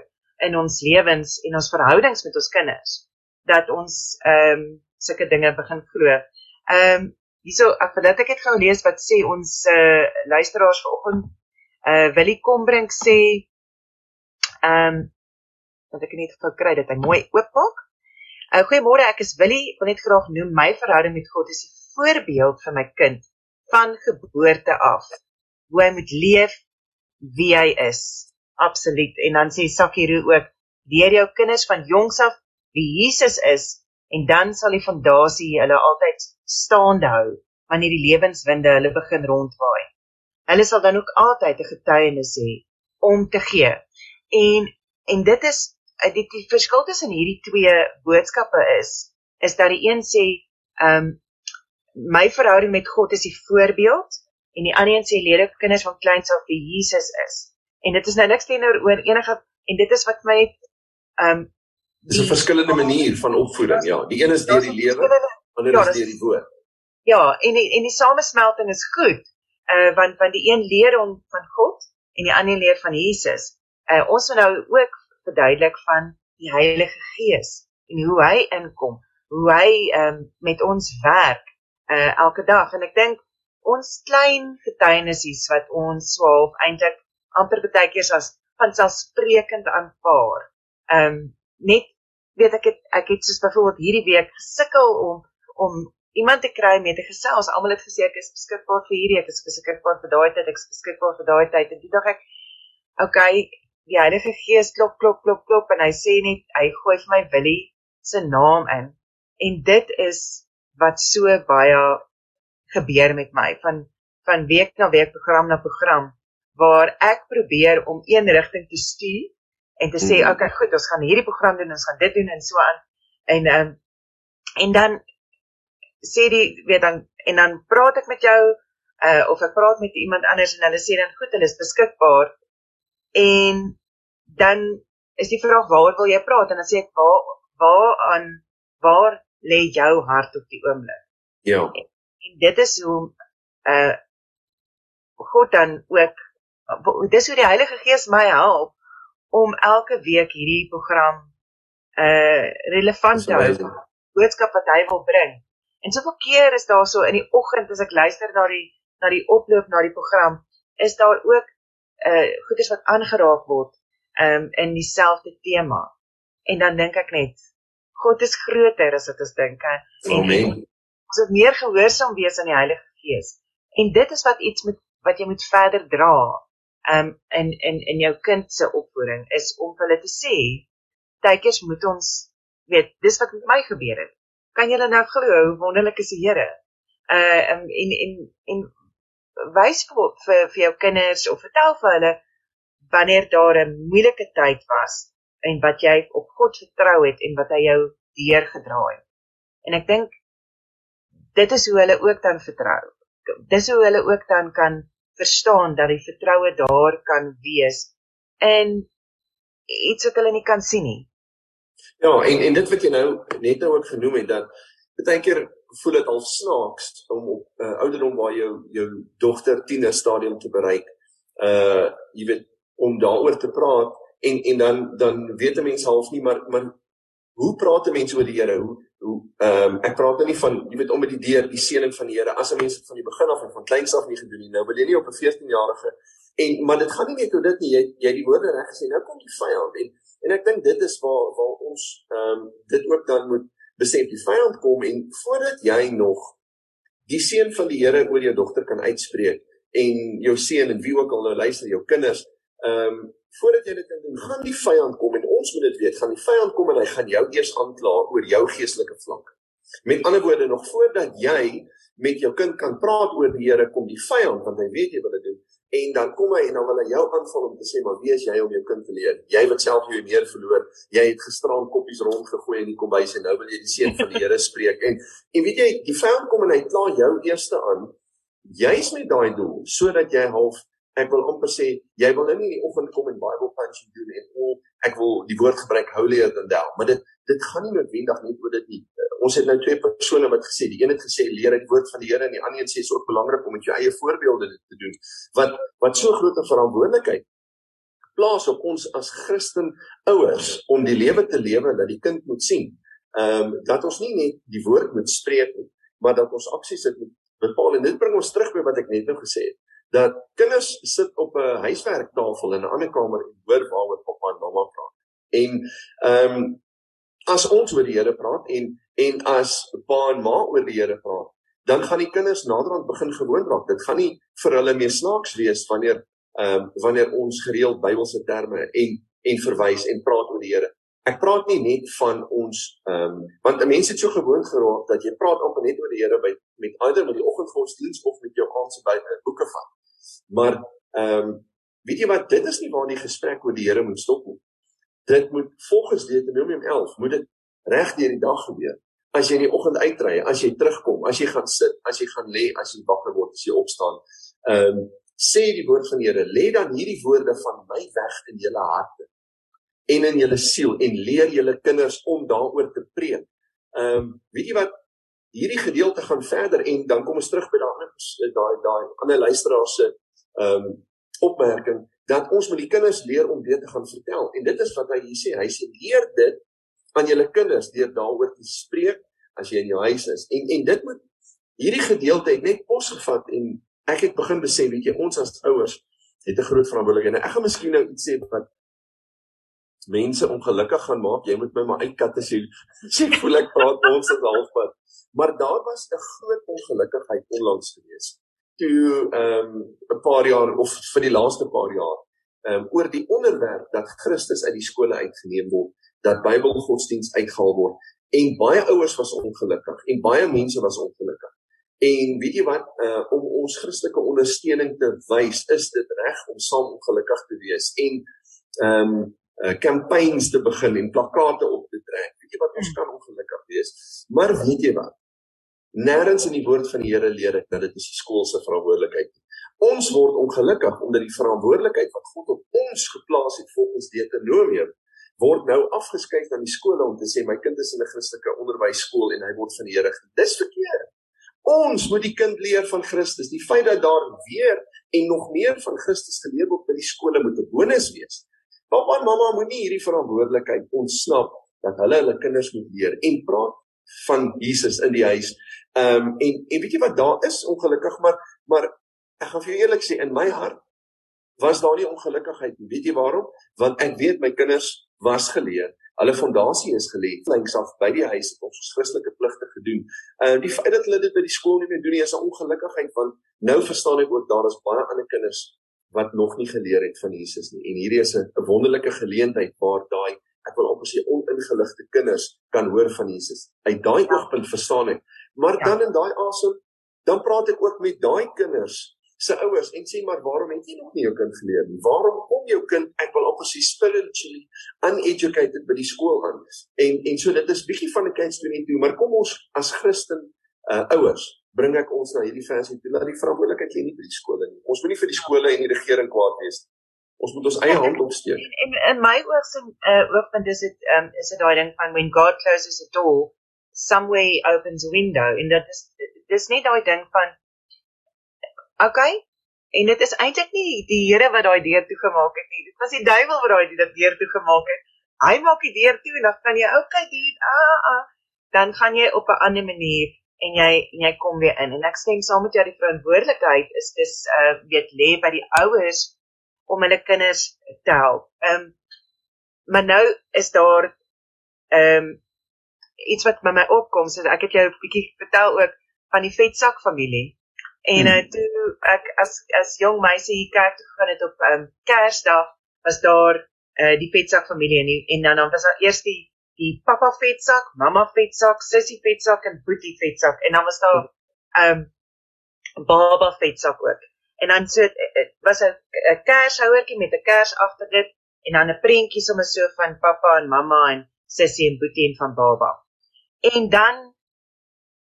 in ons lewens en ons verhoudings met ons kinders dat ons ehm um, sulke dinge begin glo. Ehm um, Hierso ek wil net ek het gou lees wat sê ons uh luisteraars vanoggend uh Willie Kombrink sê ehm um, dat ek net gou kry dit hy mooi oopmaak. Uh goeiemôre, ek is Willie, wil net graag noem my verhouding met God is 'n voorbeeld vir my kind van geboorte af. Hoe hy moet leef, wie hy is. Absoluut. En dan sê Sakiro ook leer jou kinders van jongs af wie Jesus is en dan sal die fondasie hulle altyd staande hou wanneer die lewenswinde hulle begin rondwaai. Hulle sal dan ook altyd 'n getuienis hê om te gee. En en dit is die, die verskil tussen hierdie twee boodskappe is is dat die een sê ehm um, my verhouding met God is die voorbeeld en die ander een sê leer kinders van kleins af wie Jesus is. En dit is nou niks teenoor oor enige en dit is wat my ehm um, dis 'n verskillende manier van opvoeding, ja. Die een is deur die lewe, ander ja, is deur die woord. Ja, en die, en die samesmelting is goed. Uh want want die een leer hom van God en die ander leer van Jesus. Uh ons moet nou ook verduidelik van die Heilige Gees en hoe hy inkom, hoe hy um met ons werk uh elke dag en ek dink ons klein getuienisies wat ons swaalf eintlik amper baie keer as van selfsprekend aanvaar. Um net weet ek het, ek het soos byvoorbeeld hierdie week gesukkel om om iemand te kry met 'n gesels. Almal het gesê ek is beskikbaar vir hierdie, ek is beskikbaar vir daai tyd, ek is beskikbaar vir daai tyd. En dit dink ek okay, die Heilige Gees klop klop klop klop en hy sê net hy gooi vir my Willie se naam in. En dit is wat so baie gebeur met my van van week na week program na program waar ek probeer om een rigting te stuur en te sê, mm -hmm. okay, goed, ons gaan hierdie program doen, ons gaan dit doen en so aan. En ehm um, en dan sê die weet dan en dan praat ek met jou uh of ek praat met iemand anders en hulle sê dan goed, hulle is beskikbaar. En dan is die vraag waaroor wil jy praat en dan sê ek waar waar aan waar lê jou hart op die oomblik? Ja. En, en dit is hoe uh God dan ook dis hoe die Heilige Gees my help om elke week hierdie program uh relevant te hou boodskap wat hy wil bring. En soveel keer is daar so in die oggend as ek luister na die na die oploop na die program, is daar ook uh goeders wat aangeraak word um in dieselfde tema. En dan dink ek net God is groter as wat ons dink. Amen. Ons moet meer gehoorsaam wees aan die Heilige Gees. En dit is wat iets met wat jy moet verder dra um in in in jou kind se opvoeding is om hulle te sê tydjies moet ons weet dis wat met my gebeur het kan julle nou glo hoe wonderlik is die Here uh um, en en en wys vir vir vir jou kinders of vertel vir hulle wanneer daar 'n moeilike tyd was en wat jy op God vertrou het en wat hy jou deurgedra het en ek dink dit is hoe hulle ook dan vertrou dis hoe hulle ook dan kan verstaan dat die vertroue daar kan wees in iets wat hulle nie kan sien nie. Ja, en en dit wat jy nou net nou ook genoem het dat baie keer voel dit al snaaks om op 'n uh, ouderdom waar jou jou dogter tiener stadium te bereik. Uh jy weet om daaroor te praat en en dan dan weet 'n mens half nie maar maar hoe praat 'n mens oor die Here? Hoe hoe ehm um, ek praat nou nie van jy weet om met die deur die seëning van die Here as 'n mens van die begin af en van kleins af nie gedoen nie. Nou wil jy nie op 'n 14-jarige en maar dit gaan nie net oor dit nie. Jy jy die woorde reg gesê. Nou kom die vyand en en ek dink dit is waar waar ons ehm um, dit ook dan moet besef die vyand kom en voordat jy nog die seën van die Here oor jou dogter kan uitspreek en jou seun en wie ook al nou luister jou kinders ehm um, voordat jy dit kan doen, gaan die vyand kom en ons moet dit weet, gaan die vyand kom en hy gaan jou eers aankla oor jou geestelike vlak. Met ander woorde, nog voordat jy met jou kind kan praat oor die Here, kom die vyand want hy weet jy wil dit doen en dan kom hy en dan wil hy jou aanval om te sê maar wie is jy om jou kind te leer? Jy wat self jou meer verloor, jy het gisteraan koppies rondgegooi in die kombuis en nou wil jy die seën van die Here spreek en en weet jy, die vyand kom en hy kla jou eerste aan juis met daai doel sodat jy half ek wil amper sê jy wil nou nie in die oggend kom en Bible punching doen en al ek wil die woord gebruik holier than thou. Maar dit dit gaan nie noodwendig net oor dit nie. Ons het nou twee persone wat gesê die een het gesê leer die woord van die Here en die ander een sê is ook belangrik om met jou eie voorbeelde te doen. Wat wat so groot 'n verantwoordelikheid plaas op ons as Christen ouers om die lewe te lewe dat die kind moet sien. Ehm um, dat ons nie net die woord moet spreek nie maar dat ons aksies dit moet bepaal. En dit bring ons terug by wat ek net nou gesê het dat kinders sit op 'n huiswerktafel in 'n ander kamer en hoor waaroor pappa en mamma praat. En ehm um, as ons oor die Here praat en en as pa en ma oor die Here praat, dan gaan die kinders naderhand begin gewoond raak. Dit gaan nie vir hulle meer snaaks wees wanneer ehm um, wanneer ons gereeld Bybelse terme en en verwys en praat oor die Here. Ek praat nie net van ons ehm um, want mense het so gewoond geraak dat jy praat amper net oor die Here by met eider met die oggendgodsdiens of met jou aandse by boeke van. Maar ehm um, weet jy wat dit is nie waar die gesprek oor die Here moet stop nie. Dit moet volgens Deuteronomium 11 moet dit reg deur die dag gebeur. As jy in die oggend uitry, as jy terugkom, as jy gaan sit, as jy gaan lê, as jy wakker word, as jy opstaan. Ehm um, sê die woord van die Here, lê dan hierdie woorde van my weg in julle harte en in julle siel en leer julle kinders om daaroor te preek. Ehm um, weet jy wat hierdie gedeelte gaan verder en dan kom ons terug by daai daai daai ander luisteraar se ehm um, opmerking dat ons met die kinders leer om dit te gaan vertel. En dit is wat hy hier sê. Hy sê leer dit aan julle kinders deur daaroor te spreek as jy in jou huis is. En en dit moet hierdie gedeelte het net pos gevat en ek het begin besef, weet jy, ons as ouers het 'n groot verantwoordelikheid. Nou ek gaan miskien nou iets sê wat mense ongelukkig gaan maak. Jy moet my maar uitkat as jy <laughs> sê voel ek praat ons is halfpad. Maar daar was 'n groot ongelukkigheid onlangs gewees. Toe ehm um, 'n paar jaar of vir die laaste paar jaar ehm um, oor die onderwerp dat Christus uit die skole uitgeneem word, dat Bybelgodsdiens uitgehaal word en baie ouers was ongelukkig en baie mense was ongelukkig. En weet jy wat, uh, om ons Christelike ondersteuning te wys, is dit reg om saam ongelukkig te wees en ehm um, uh, campaigns te begin en plakate op te trek. Weet jy wat, ons kan ongelukkig wees. Maar weet jy wat? Nêrens in die woord van die Here leer ek dat dit is die skool se verantwoordelikheid. Ons word ongelukkig omdat die verantwoordelikheid wat God op ons geplaas het volgens Deuteronomium word nou afgeskuif aan die skole om te sê my kind is in 'n Christelike onderwysskool en hy word van die Here. Dis verkeerd. Ons moet die kind leer van Christus. Die feit dat daar weer en nog meer van Christus geleer word by die skole moet 'n bonus wees. Pappa en mamma moet nie hierdie verantwoordelikheid ontsnap dat hulle hulle kinders moet leer en praat van Jesus in die huis. Ehm um, en en weet jy wat daar is ongelukkig maar maar ek gaan vir jou eerlik sê in my hart was daar nie ongelukkigheid nie. Weet jy waarom? Want ek weet my kinders was geleer Hulle fondasie is gelê links af by die huis om ons Christelike pligte gedoen. Ehm uh, die feit dat hulle dit by die skool nie meer doen nie is 'n ongelukkigheid want nou verstaan ek ook daar is baie ander kinders wat nog nie geleer het van Jesus nie. En hierdie is 'n wonderlike geleentheid waar daai ek wil amper sê oningeligte kinders kan hoor van Jesus. Uit daai oogpunt verstaan ek. Maar ja. dan in daai asem dan praat ek ook met daai kinders se ouers en sê maar waarom het jy nog nie jou kind geleer nie? Waarom kom jou kind ek wil amper sê spiritually uneducated by die skool aan? En en so dit is bietjie van 'n kind storie toe, maar kom ons as Christen uh ouers bring ek ons na hierdie versie toe dat die verantwoordelikheid lê nie by die skole nie. Ons moenie vir die skole en die regering kwaad wees nie. Ons moet ons eie hand opsteek. En, en in my oogsin uh oogpunt is dit um is dit daai ding van when God closes a door, somewhere opens a window en dit is dis nie daai ding van Okay? En dit is eintlik nie die Here wat daai deur toegemaak het nie. Dit was die duiwel wat daai deur toegemaak het. Hy maak die deur toe en dan kan jy okay doen. Ah ah. Dan gaan jy op 'n ander manier en jy en jy kom weer in. En ek stem saam met jou die verantwoordelikheid is dis uh weet lê by die ouers om hulle kinders te help. Ehm um, maar nou is daar ehm um, iets wat met my opkom, so ek het jou 'n bietjie vertel ook van die vetsak familie. En uh, toe ek as as jong meisie hier kerk toe gegaan het op um, Kersdag, was daar uh, die vetsak familie en, en dan dan was daar eers die die pappa vetsak, mamma vetsak, sussie vetsak en boetie vetsak en dan was daar 'n um, baba vetsak ook. En dan so uh, was 'n 'n kershouertjie met 'n kers agter dit en dan 'n prentjie sommer so van pappa en mamma en sussie en boetie en van baba. En dan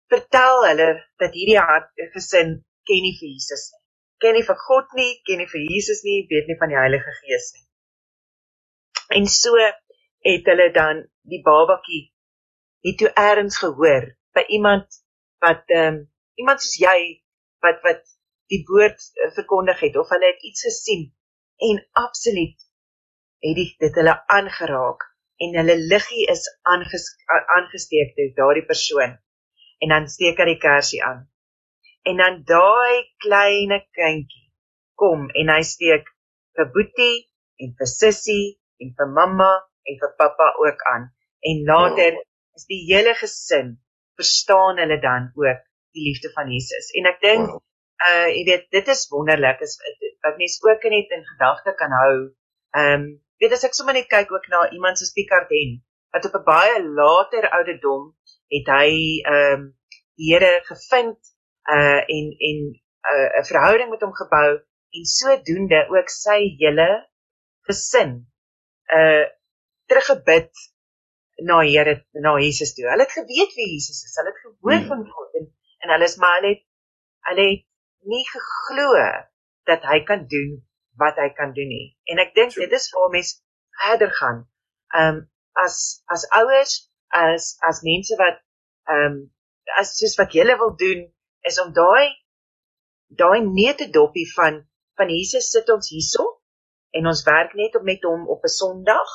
vertel hulle dat hierdie hart gesin ken nie vir Jesus nie. Ken nie vir God nie, ken nie vir Jesus nie, weet nie van die Heilige Gees nie. En so het hulle dan die babatjie het toe eers gehoor by iemand wat ehm um, iemand soos jy wat wat die woord uh, verkondig het of hulle het iets gesien en absoluut het dit dit hulle aangeraak en hulle liggie is aanges, aangesteek deur daardie persoon en dan steek hy die kersie aan. En dan daai klein kindjie kom en hy steek vir Boetie en vir Sissie en vir mamma en vir pappa ook aan. En later is die hele gesin verstaan hulle dan ook die liefde van Jesus. En ek dink uh jy weet dit is wonderlik is wat mense ook net in gedagte kan hou. Ehm um, weet as ek sommer net kyk ook na iemand soos Picardien wat op 'n baie later ouderdom het hy ehm um, die Here gevind uh en en 'n uh, verhouding met hom gebou en sodoende ook sy hele gesin uh teruggebid na Here na Jesus toe. Hulle het geweet wie Jesus is. Hulle het gehoor hmm. van God en en hulle is maar hulle het hulle het nie geglo dat hy kan doen wat hy kan doen nie. En ek dink dit is waar mense verder gaan. Um as as ouers, as as mense wat um as soos wat jy wil doen is om daai daai neete doppie van van Jesus sit ons hierso en ons werk net op met hom op 'n Sondag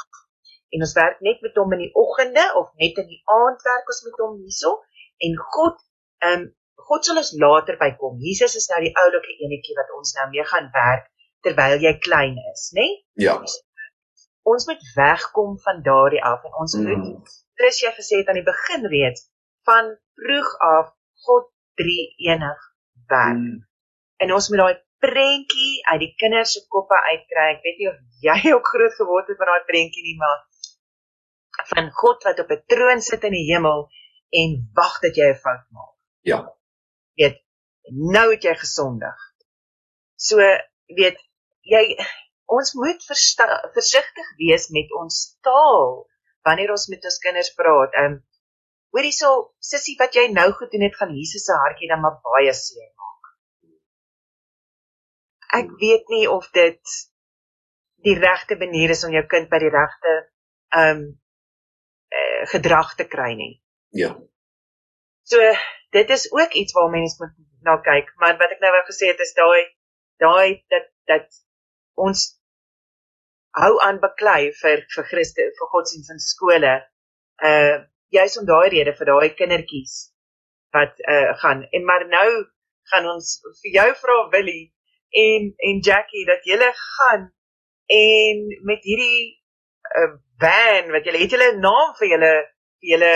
en ons werk net met hom in die oggende of net in die aand werk ons met hom hierso en God ehm um, God sal ons later bykom. Jesus is nou die oulike enetjie wat ons nou mee gaan werk terwyl jy klein is, né? Nee? Ja. Ons moet wegkom van daardie af en ons moet mm. Chris jy gesê het aan die begin reeds van vroeg af God drie enig werk. Mm. En ons moet daai prentjie uit die kinders se koppe uitkry. Ek weet nie of jy ook groot geword het met daai prentjie nie, maar van God wat op 'n troon sit in die hemel en wag dat jy 'n fout maak. Ja. Weet, nou het jy gesondig. So, weet jy ons moet versigtig wees met ons taal wanneer ons met ons kinders praat. Ehm um, hoor hierso, sussie, wat jy nou gedoen het gaan Jesus se hartjie dan maar baie seer maak. Ek weet nie of dit die regte manier is om jou kind by die regte ehm um, gedrag te kry nie. Ja. So dit is ook iets waar mense moet na kyk, maar wat ek nou wou gesê het is daai daai dat dat ons hou aan beklei vir vir Christus vir godsdienst in skole. Uh juis om daai rede vir daai kindertjies wat uh gaan en maar nou gaan ons vir jou vra Willie en en Jackie dat julle gaan en met hierdie uh van wat julle het julle naam vir julle vir julle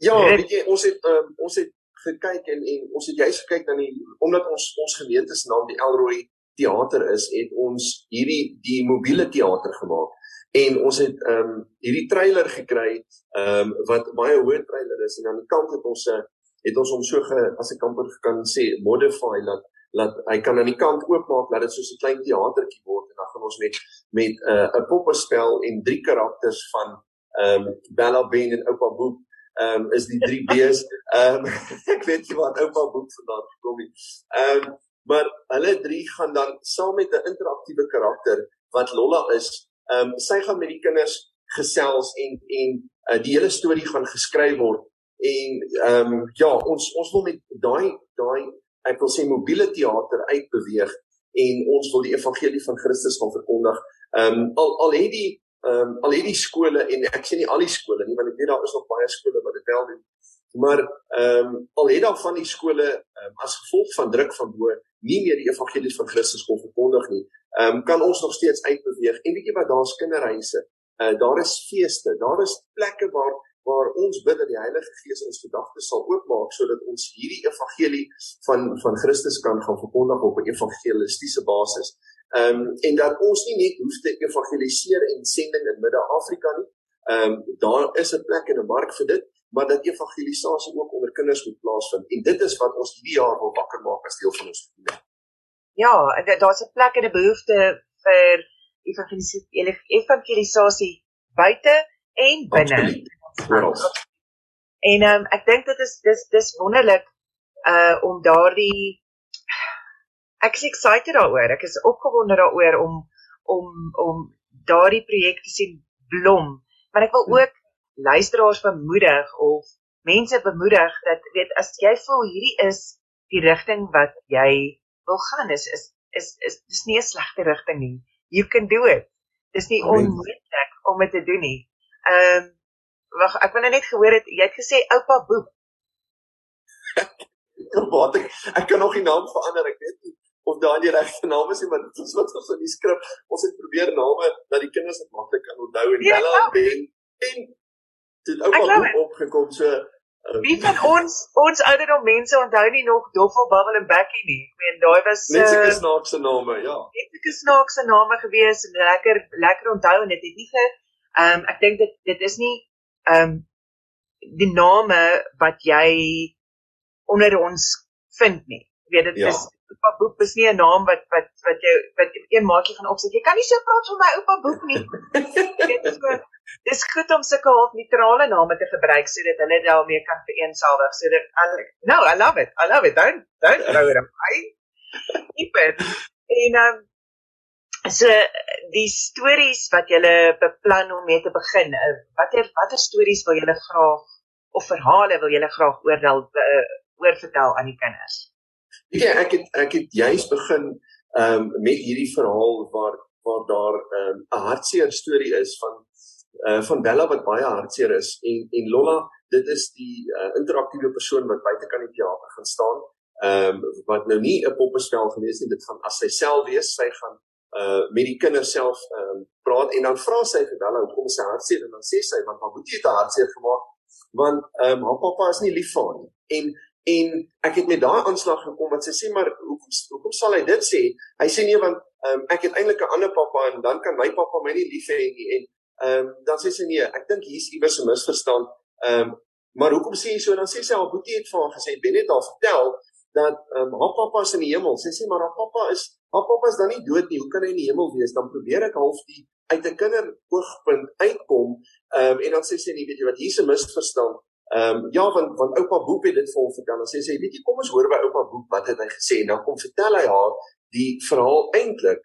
Ja, weet jy ons het um, ons het gekyk en en ons het juist gekyk na die omdat ons ons gemeente se naam die Elroy teater is, het ons hierdie die mobiele teater gemaak. En ons het ehm um, hierdie trailer gekry ehm um, wat baie hoë trailer is en aan die kant het ons 'n het ons hom so ge, as ek amper kan sê modify dat dat hy kan aan die kant oopmaak dat dit soos 'n klein teatertjie word en dan gaan ons met met 'n uh, 'n poppespel en drie karakters van ehm um, Bella Ben en Oupa Boep ehm um, is die drie <laughs> B's. Ehm um, <laughs> ek weet nie wat Oupa Boep vandaan gekom het. Ehm um, maar hulle drie gaan dan saam met 'n interaktiewe karakter wat Lolla is, ehm um, sy gaan met die kinders gesels en en uh, die hele storie gaan geskryf word en ehm um, ja, ons ons wil met daai daai ek wil sê mobiele teater uitbeweeg en ons wil die evangelie van Christus gaan verkondig. Ehm um, al al het die ehm um, al het die skole en ek sê nie al die skole nie, want ek weet daar is nog baie skole wat dit wel doen. Maar ehm um, al het daar van die skole um, as gevolg van druk van bo nie meer die evangelie van Christus kon verkondig nie, ehm um, kan ons nog steeds uitbeweeg. En weet jy wat, daar's kinderhuise. Uh daar is feeste, daar is plekke waar waar ons bid dat die Heilige Gees ons gedagtes sal oopmaak sodat ons hierdie evangelie van van Christus kan gaan verkondig op 'n evangelistiese basis. Ehm um, en dat ons nie net hoef te evangeliseer en sending in Midde-Afrika nie. Ehm um, daar is 'n plek en 'n mark vir dit, maar dat evangelisasie ook onder kinders moet plaasvind en dit is wat ons hierdie jaar wil wakker maak as deel van ons gemeente. Ja, daar's 'n plek en 'n behoefte vir evangelisasie buite en binne. En um, ek dink dit is dis dis wonderlik uh om daardie ek is excited daaroor. Ek is opgewonde daaroor om om om daardie projek te sien blom. Maar ek wil hmm. ook luisteraars bemoedig of mense bemoedig dat weet as jy voel hierdie is die rigting wat jy wil gaan is is is is dis nie 'n slegte rigting nie. You can do it. Dis nie onmoontlik om dit te doen nie. Ehm um, wag, ek wil nou net gehoor het jy het gesê oupa Boep. Wat <laughs> ek ek kan nog die naam verander. Ek weet nie of daai die regte naam is nie, maar dit is wat ons in die skrif ons het probeer name dat die kinders dit maklik kan onthou en ja, Bella en Ben en dit oupa Boep opgekom so Um, Wie van ons ons ouderdom mense onthou nie nog Doffel Bubble en Becky nie. Ek meen daai was 'n uh, snaakse name, ja. 'n snaakse name gewees en lekker lekker onthou en dit het nie ge ehm um, ek dink dit dit is nie ehm um, die name wat jy onder ons vind nie. Jy weet dit ja. is oupa boek is nie 'n naam wat wat wat jy wat een maakie gaan opsit. Jy kan nie so praat van my oupa boek nie. Dit is so dis goed om sulke half neutrale name te gebruik sodat hulle daarmee kan vereensalwig. So dit No, I love it. I love it. Don't don't <laughs> throw it away. Keep it. En um, so die stories wat jy beplan om mee te begin. Uh, watter watter stories wil jy graag of verhale wil jy graag oordeel uh, oorvertel aan die kinders? Weet jy, ek het ek het juis begin ehm um, met hierdie verhaal waar waar daar ehm, 'n um, hartseer storie is van uh van Bella wat baie hartseer is en en Lola, dit is die uh, interaktiewe persoon wat buitekant die teater gaan staan. Ehm um, wat nou nie 'n poppespel gewees nie, dit gaan as sy self wees, sy gaan uh met die kinders self ehm um, praat en dan vra sy vir Bella hoekom sy hartseer en dan sê sy want haar boetie het haar hartseer gemaak want ehm um, haar pappa is nie lief vir haar nie. En en ek het met daai aanslag gekom wat sy sê maar hoekom hoekom sal hy dit sê? Hy sê nee want um, ek het eintlik 'n ander pappa en dan kan my pappa my nie lief hê nie en ehm um, dan sê sy nee, ek dink hier's iewers 'n misverstand. Ehm um, maar hoekom sê jy so? Dan sê sy haar boetie het vir haar gesê, "Benet haar vertel dat ehm um, haar pappa is in die hemel." Sy sê maar haar pappa is haar pappa is dan nie dood nie. Hoe kan hy in die hemel wees? Dan probeer ek half die uit 'n kinderoogpunt uitkom. Ehm um, en dan sê sy nee, weet jy wat, hier's 'n misverstand. Ehm um, ja, want want oupa Boep het dit vir hom vertel. Dan sê sy, weet jy, kom ons hoor by oupa Boep wat het hy gesê en dan kom vertel hy haar die verhaal eintlik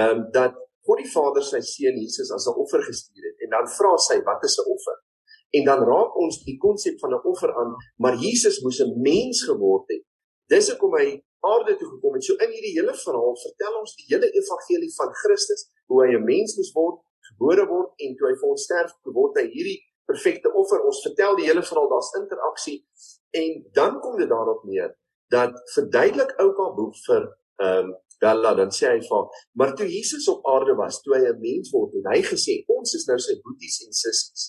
ehm um, dat God die Vader sy seun Jesus as 'n offer gestuur het en dan vra sy wat is 'n offer? En dan raak ons die konsep van 'n offer aan, maar Jesus moes 'n mens geword het. Dis hoekom hy aarde toe gekom het. So in hierdie hele verhaal vertel ons die hele evangelie van Christus, hoe hy 'n mens moes word, gebore word en toe hy vir ons sterf, word hy hierdie perfekte offer. Ons vertel die hele verhaal, daar's interaksie en dan kom dit daarop neer dat verduidelik oupa boek vir ehm um, Bella dan sê hy vir maar toe Jesus op aarde was, toe hy 'n mens word en hy gesê ons is nou sy boeties en sissies.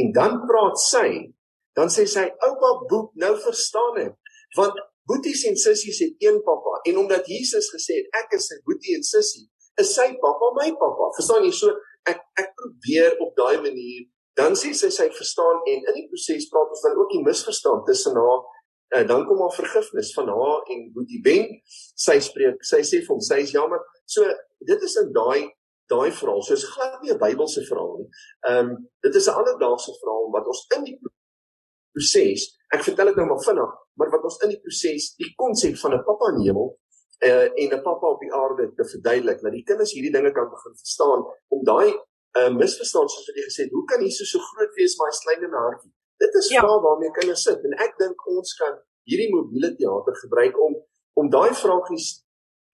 En dan praat sy, dan sê sy oupa boek nou verstaan ek want boeties en sissies het een pappa en omdat Jesus gesê het ek is sy boetie en sissie, is sy pappa my pappa. Verstaan jy? So ek ek probeer op daai manier dan sê sy sy verstaan en in die proses praat ons dan ook die misverstand tussen haar uh, dan kom haar vergifnis van haar en Boetie Ben. Sy spreek sy sê vir hom sy is jammer. So dit is in daai daai verhaal. So is glad nie 'n Bybelse verhaal nie. Ehm um, dit is 'n alledaagse verhaal wat ons in die proses ek vertel dit nou maar vinnig maar wat ons in die proses die konsep van 'n pappa in die hemel uh, en 'n pappa op die aarde te verduidelik dat die kinders hierdie dinge kan begin verstaan om daai uh, misverstand soos wat jy gesê het, hoe kan Jesus so groot wees maar hy klein in 'n hartjie? Dit is ja. vrae waarmee kinders sit en ek dink ons kan hierdie mobiele teater gebruik om om daai vragies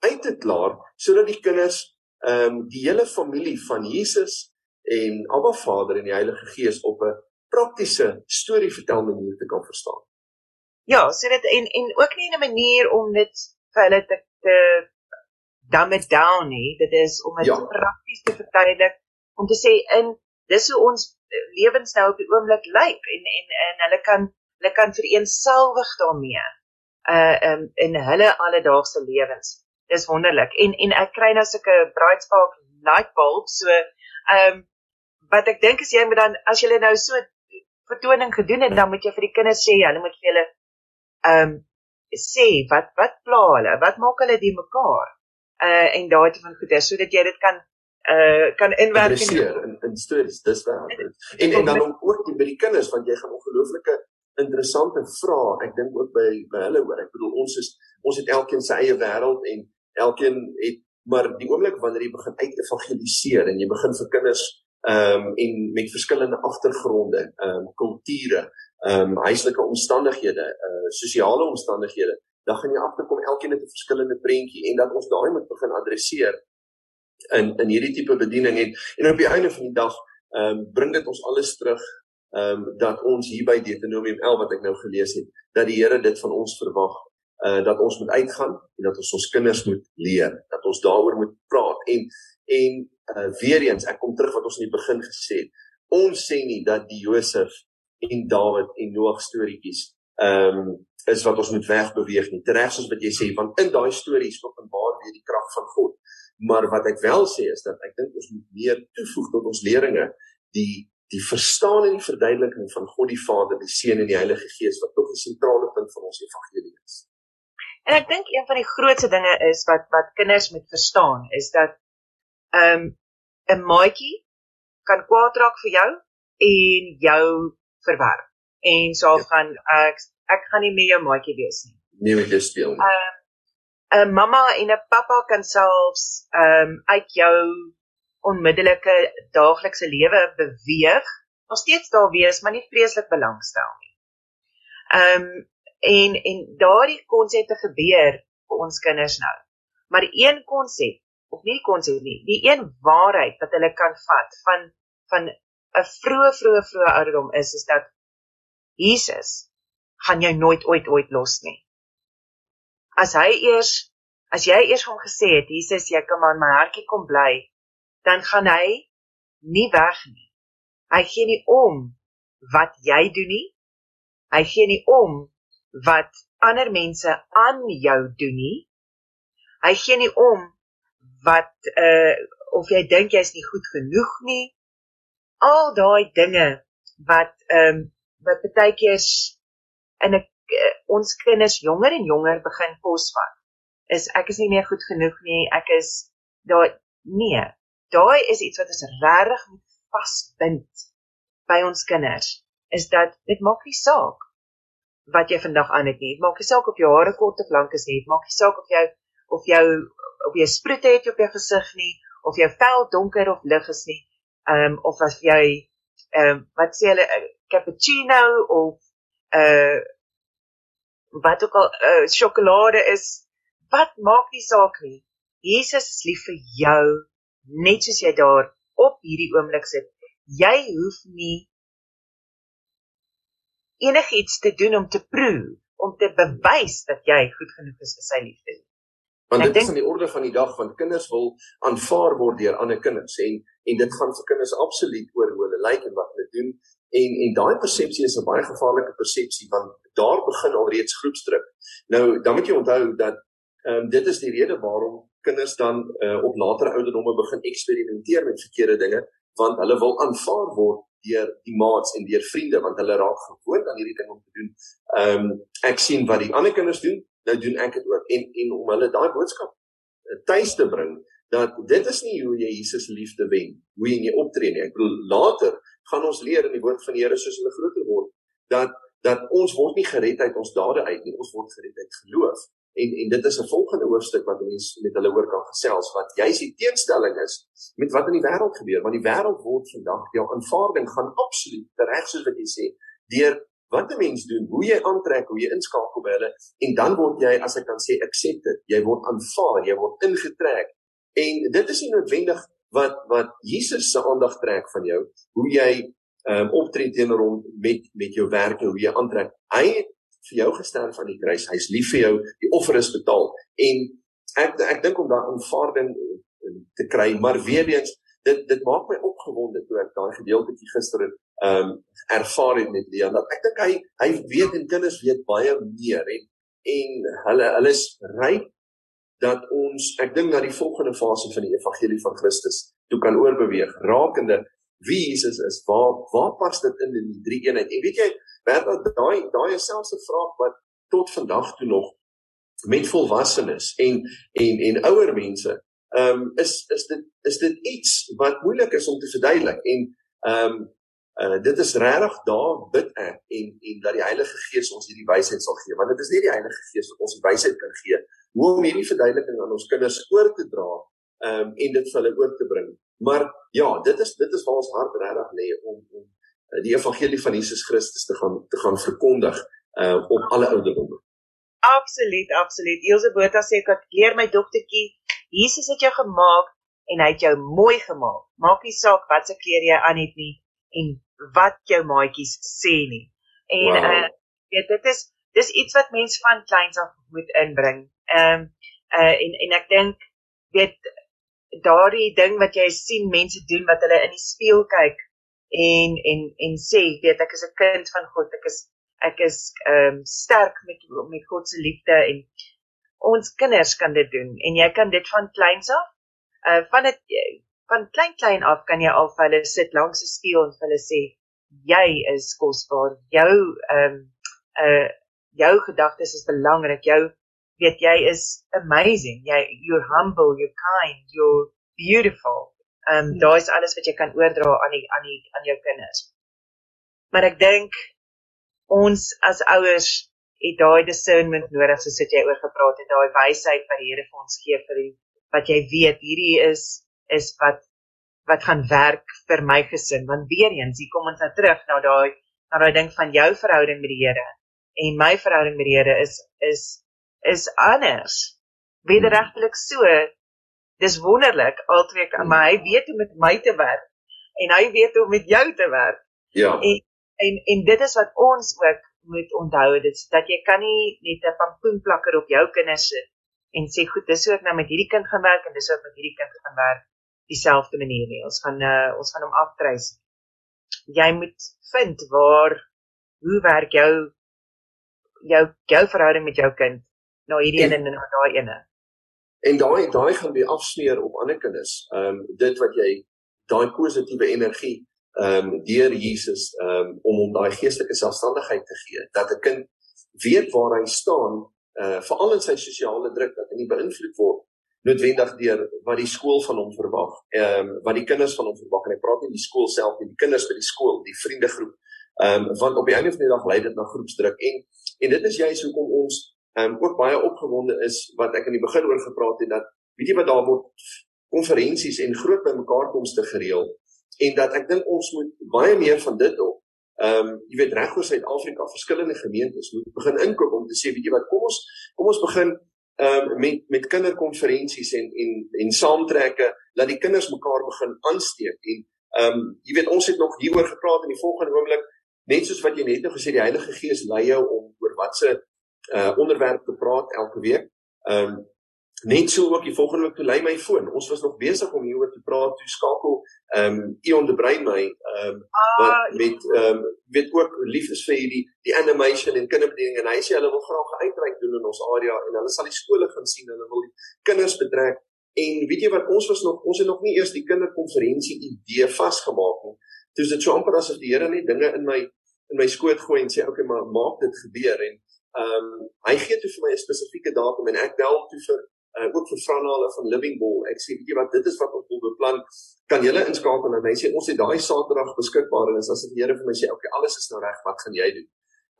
uit te klaar sodat die kinders ehm um, die hele familie van Jesus en Abba Vader en die Heilige Gees op 'n praktiese storie vertel manier te kan verstaan. Ja, so dit en en ook nie 'n manier om dit vir hulle te te dumb it down nie. Dit is om dit ja. prakties te verduidelik om te sê in dis hoe ons lewens nou op die oomblik lyk en en en hulle kan hulle kan vereenselwig daarmee uh um, in hulle alledaagse lewens. Dis wonderlik. En en ek kry nou sulke braaitspark light bulb so um wat ek dink is jy moet dan as jy nou so vertoning gedoen het dan moet jy vir die kinders sê hulle moet vir hulle um sê wat wat pla hulle wat maak hulle die mekaar uh en daai te van goeie sodat jy dit kan uh kan inwerk in in stories dis waar en en dan ook die by die kinders want jy gaan ongelooflike interessante vrae ek dink ook by by hulle hoor. Ek bedoel ons is ons het elkeen sy eie wêreld en elkeen het maar die oomblik wanneer jy begin uit evangeliseer en jy begin vir kinders ehm um, en met verskillende agtergronde ehm um, kulture ehm um, huislike omstandighede uh sosiale omstandighede dan gaan jy agterkom elkeen het 'n verskillende prentjie en dat ons daai moet begin adresseer in in hierdie tipe bediening. En en op die einde van die dag ehm um, bring dit ons alles terug ehm um, dat ons hier by Deuteronomium 11 wat ek nou gelees het dat die Here dit van ons verwag uh dat ons moet uitgaan en dat ons ons kinders moet leer dat ons daaroor moet praat. En en uh weer eens ek kom terug wat ons in die begin gesê het ons sê nie dat die Josef en Dawid en Noag storieetjies ehm um, is wat ons moet wegbeweeg nie. Tereg soos wat jy sê, want in daai stories openbaar weer die krag van God. Maar wat ek wel sê is dat ek dink ons moet meer toevoeg tot ons leringe die die verstaan en die verduideliking van God die Vader, die Seun en die Heilige Gees wat tog die sentrale punt van ons evangelie is. En ek dink een van die grootste dinge is wat wat kinders moet verstaan is dat um, 'n maatjie kan kwaad raak vir jou en jou verwerp. En so ja. gaan ek ek gaan nie meer jou maatjie wees nie. Nie met jou speel. Ehm 'n mamma en 'n pappa kan selfs um, uit jou onmiddellike daaglikse lewe beweeg, nog steeds daar wees, maar nie vreeslik belangstel nie. Um, en en daardie konsepte gebeur vir ons kinders nou. Maar een konsep of nie konsep nie, die een waarheid wat hulle kan vat van van 'n vroeë vroeë vroeë ouderdom is is dat Jesus gaan jou nooit ooit ooit los nie. As hy eers as jy eers hom gesê het Jesus jy kom aan my hartjie kom bly, dan gaan hy nie weg nie. Hy gee nie om wat jy doen nie. Hy gee nie om wat ander mense aan jou doen nie. Hy gee nie om wat uh of jy dink jy's nie goed genoeg nie. Al daai dinge wat ehm um, wat baie keer in 'n uh, ons kinders jonger en jonger begin posvat. Is ek is nie meer goed genoeg nie. Ek is daai nee. Daai is iets wat ons regtig moet vasbind by ons kinders. Is dat dit maak nie saak wat jy vandag aan het nie. Dit maak nie saak of jou hare kort of lank is nie. Dit maak nie saak of jy of jou of jy sproete het op jou gesig nie of jou vel donker of lig is nie. Ehm um, of as jy ehm um, wat sê hulle uh, cappuccino of uh wat ook al uh, sjokolade is, wat maak nie saak nie. Jesus is lief vir jou net soos jy daar op hierdie oomblik sit. Jy hoef nie enigiets te doen om te proe, om te bewys dat jy goed genoeg is vir sy liefde nie. Want dit is aan die orde van die dag want kinders wil aanvaar word deur ander kinders en en dit gaan vir kinders absoluut oor hoe hulle lyk en wat hulle doen en en daai persepsie is 'n baie gevaarlike persepsie want daar begin alreeds groepsdruk. Nou dan moet jy onthou dat ehm um, dit is die rede waarom kinders dan uh, op latere ouderdomme begin eksperimenteer met verkeerde dinge want hulle wil aanvaar word deur die maats en deur vriende want hulle raak gewoond aan hierdie ding om te doen. Ehm um, ek sien wat die ander kinders doen nou doen ek dit ook. En en om hulle daai boodskap eh, tuis te bring dat dit is nie hoe jy Jesus liefde wen hoe jy in jou optree nie. Ek bedoel later gaan ons leer in die woord van die Here soos hulle groter word dat dat ons word nie gered uit ons dade uit nie ons word gered uit geloof. En en dit is 'n volgende hoofstuk wat mense met hulle oor kan gesels wat jy se teenstelling is met wat in die wêreld gebeur. Want die wêreld word vandag jou aanvaarding gaan absoluut reg soos wat jy sê deur wat 'n mens doen, hoe jy aantrek, hoe jy inskakel by hulle en dan word jy as ek kan sê accepted, jy word aanvaar, jy word ingetrek. En dit is nie noodwendig wat wat Jesus se aandag trek van jou, hoe jy ehm um, optree teenoor hom met met jou werk en hoe jy aantrek. Hy het vir jou gesterf aan die kruis. Hy's lief vir jou. Die offer is betaal. En ek ek dink om daai aanvaarding te kry, maar weer eens dit dit maak my opgewonde toe ek daai gedeeltjie gister ehm um, ervaar het met Leon dat ek dink hy hy weet en kinders weet baie meer en en hulle hulle is ryk dat ons ek dink na die volgende fase van die evangelie van Christus toe kan oorbeweeg rakende wie Jesus is waar waar pas dit in in die drie eenheid? En weet jy werklik daai daai is selfs 'n vraag wat tot vandag toe nog met volwassenes en en en ouer mense ehm um, is is dit is dit iets wat moeilik is om te verduidelik en ehm um, uh, dit is regtig daar bid ek en en dat die Heilige Gees ons hierdie wysheid sal gee want dit is nie die Heilige Gees wat ons die wysheid kan gee hoe om hierdie verduideliking aan ons kinders oor te dra um, en dit vir hulle oor te bring maar ja dit is dit is waar ons hart regtig lê om om uh, die evangelie van Jesus Christus te gaan te gaan verkondig uh, op alle ouderdomme Absoluut, absoluut. Ilse Botha sê ek leer my dogtertjie Jesus het jou gemaak en hy het jou mooi gemaak. Maak nie saak wat se klere jy aan het nie en wat jou maatjies sê nie. En wow. uh weet dit is dis iets wat mense van kleins af moet inbring. Ehm um, uh en en ek dink weet daardie ding wat jy sien mense doen wat hulle in die spieël kyk en en en sê weet ek is 'n kind van God ek is ek is ehm um, sterk met met God se liefde en ons kinders kan dit doen en jy kan dit van kleins af uh van dit van klein klein af kan jy al vir hulle sit langs 'n spieël en vir hulle sê jy is kosbaar jou ehm um, uh jou gedagtes is belangrik jou weet jy is amazing. Jy you're humble, you're kind, you're beautiful. Ehm um, daai is alles wat jy kan oordra aan die aan die aan jou kinders. Maar ek dink ons as ouers het daai discernment nodig soos wat jy oor gepraat het, daai wysheid wat die Here vir ons gee vir die wat jy weet hierdie is is wat wat gaan werk vir my gesin. Want weer eens hier kom ons nou terug na daai na daai ding van jou verhouding met die Here. En my verhouding met die Here is is is anders. Wederregtelik so dis wonderlik altyd ek maar hy weet hoe met my te werk. En hy weet hoe met jou te werk. Ja. En en en dit is wat ons ook moet onthou dit dat jy kan nie net 'n pampoenplakker op jou kinders sit en sê goed dis hoe ek nou met hierdie kind gaan werk en dis hoe ek met hierdie kind gaan werk dieselfde manier nie. Ons gaan uh, ons gaan hom aftrys. Jy moet vind waar hoe werk jou jou jou verhouding met jou kind na hierdie een en na daai ene. En daai daai gaan weer afsmeer op ander kinders. Ehm um, dit wat jy daai positiewe energie ehm um, deur Jesus ehm um, om hom daai geestelike selfstandigheid te gee dat 'n kind weet waar hy staan uh veral in sy sosiale druk dat hy nie beïnvloed word noodwendig deur wat die skool van hom verwag. Ehm um, wat die kinders van hom verwag en ek praat nie die skool self nie, die kinders by die skool, die vriendegroep. Ehm um, want op die einde van die dag lei dit na groepsdruk en en dit is juist hoekom ons ehm um, ook baie opgewonde is wat ek in die begin oor gepraat het dat weet jy wat daar word konferensies en groot bymekaarkomste gereël en dat ek dink ons moet baie meer van dit op Ehm um, jy weet reg oor Suid-Afrika verskillende gemeentes moet begin inkoop om te sê weet jy wat kom ons kom ons begin ehm um, met met kinderkonferensies en en en saamtrekke dat die kinders mekaar begin aansteek en ehm um, jy weet ons het nog hieroor gepraat in die volgende oomblik net soos wat jy net nou gesê die Heilige Gees lei jou om oor watse uh onderwerp te praat elke week. Ehm um, Net so ook die volgende week toe lei my foon. Ons was nog besig om hieroor te praat. Toe skakel ehm um, Ion de Bruin my ehm um, ah, met ehm um, weet ook lief is vir hierdie die animation en kinderbediening en hy sê hulle wil graag 'n uitreik doen in ons area en hulle sal die skole gaan sien. Hulle wil die kinders betrek. En weet jy wat ons was nog ons het nog nie eers die kinderkonferensie idee vasgemaak nie. Toe is dit so amper asof die Here net dinge in my in my skoot gooi en sê okay maar maak dit gebeur en ehm um, hy gee toe vir my 'n spesifieke datum en ek bel toe vir uh, ook vir Franale van Living Ball. Ek sê weet jy wat dit is wat ons wil beplan. Kan julle inskakel en hy sê ons het daai Saterdag beskikbaar en as die Here vir my sê okay, alles is nou reg, wat gaan jy doen?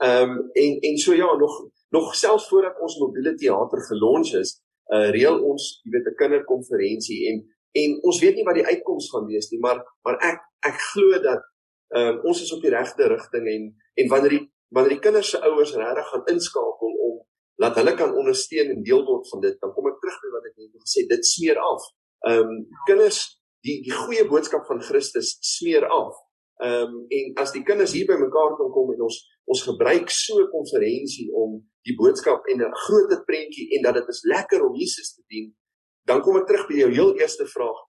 Ehm um, en en so ja, nog nog selfs voordat ons mobiele teater gelons is, uh reël ons, jy weet, 'n kinderkonferensie en en ons weet nie wat die uitkoms gaan wees nie, maar maar ek ek glo dat ehm um, ons is op die regte rigting en en wanneer die wanneer die kinders se ouers regtig gaan inskakel om laat hulle kan ondersteun en deel word van dit. Dan kom ek terug by wat ek net gesê, dit smeer af. Ehm um, kinders die die goeie boodskap van Christus smeer af. Ehm um, en as die kinders hier bymekaar kan kom en ons ons gebruik so 'n konferensie om die boodskap en 'n groter prentjie en dat dit is lekker om Jesus te dien, dan kom ek terug by jou heel eerste vraag.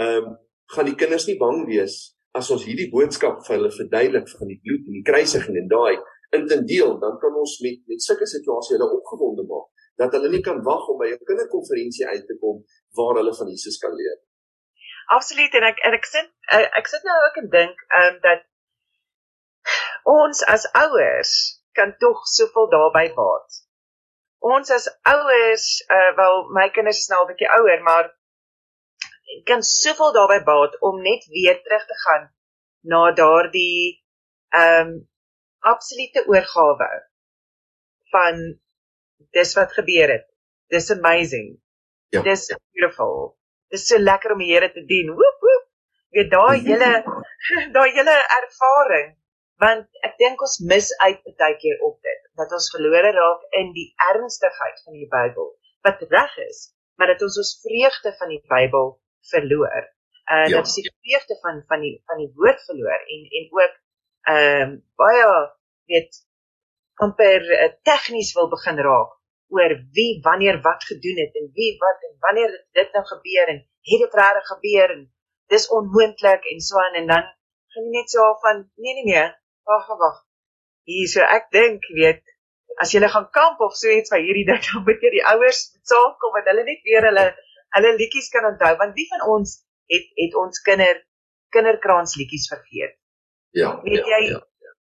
Ehm um, gaan die kinders nie bang wees as ons hierdie boodskap vir hulle verduidelik van die bloed en die kruisiging en daai Intendeel, dan kan ons met met sulke situasies hulle opgewonde maak dat hulle nie kan wag om by 'n kinderkonferensie uit te kom waar hulle van Jesus kan leer. Absoluut en ek en ek sit eh, ek sit nou ook en dink ehm um, dat ons as ouers kan tog soveel daarbey baat. Ons as ouers, uh, wel my kinders is nou al bietjie ouer, maar kan soveel daarbey baat om net weer terug te gaan na daardie ehm um, absolute oorgawe van dis wat gebeur het. Dis amazing. Ja. Dis beautiful. Dis so lekker om die Here te dien. Woep woep. Jy daai hele <laughs> daai hele ervaring want ek dink ons mis uit baie keer op dit dat ons verlore raak in die ernstigheid van die Bybel wat reg is maar dat ons ons vreugde van die Bybel verloor. Uh ja. dat ons die vreugde van van die van die woord verloor en en ook ehm um, baie weet amper uh, tegnies wil begin raak oor wie wanneer wat gedoen het en wie wat en wanneer dit nou gebeur en het dit regtig gebeur en dis onmoontlik en so aan en dan gaan jy net so van nee nee nee wag wag hier so ek dink weet as jy gaan kamp of so iets van hierdie ding <laughs> dan moet jy die ouers saamkom want hulle net weer hulle hulle liedjies kan onthou want wie van ons het het ons kinder kinderkraans liedjies vergeet Ja. Weet ja, jy ja,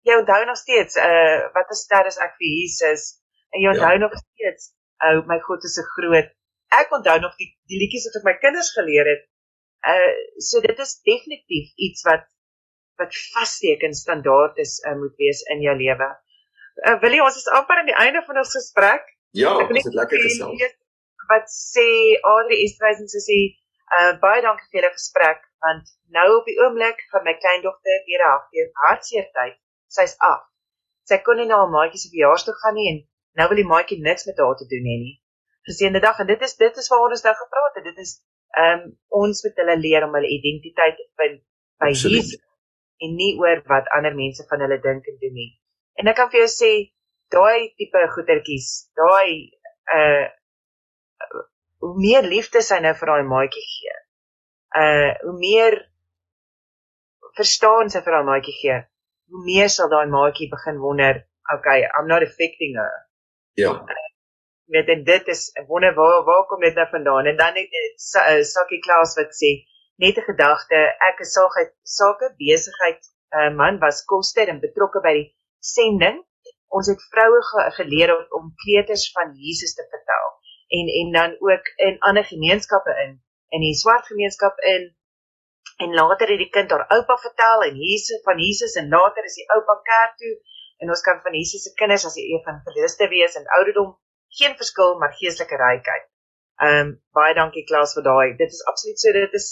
jy onthou nog steeds uh wat 'n ster is ek vir Jesus en jy onthou ja. nog steeds Uh my God is so groot. Ek onthou nog die die liedjies wat ek my kinders geleer het. Uh so dit is definitief iets wat wat vassteek en standaard is uh, moet wees in jou lewe. Uh wil jy ons is amper aan die einde van ons gesprek? Ja, dit is lekker gesels. Wat sê Adri Estreisen sê sê uh baie dankie vir julle gesprek want nou op die oomblik van my kleindogter deur haar hartseer tyd. Sy's af. Sy kon nie na haar maatjie se verjaarsdag gaan nie en nou wil die maatjie niks met haar te doen hê nie. Geseënde dag en dit is dit is waaroor ons nou gepraat het. Dit is ehm um, ons moet hulle leer om hulle identiteit te vind by Jesus en nie oor wat ander mense van hulle dink en doen nie. En ek kan vir jou sê daai tipe goetertjies, daai uh hoe meer liefde sy nou vir daai maatjie gee. Uh hoe meer verstaan sy vir daai maatjie gee hoe meer sal daai maatjie begin wonder, okay, I'm not affecting her. Ja. Net en dit is wonder waar waar kom dit nou vandaan? En dan het eh, Sakkie Klaas wat sê net 'n gedagte, ek is sake sake besigheid uh, man was koster en betrokke by die sending. Ons het vroue ge geleer om, om kleuters van Jesus te vertel en en dan ook in ander gemeenskappe in in die swart gemeenskap in en later het die kind haar oupa vertel en Jesus van Jesus en later is die oupa kerk toe en ons kan van Jesus se kinders as die evangeliste wees en ouderdom geen verskil maar geestelike rykheid. Ehm um, baie dankie Klaas vir daai. Dit is absoluut so dit is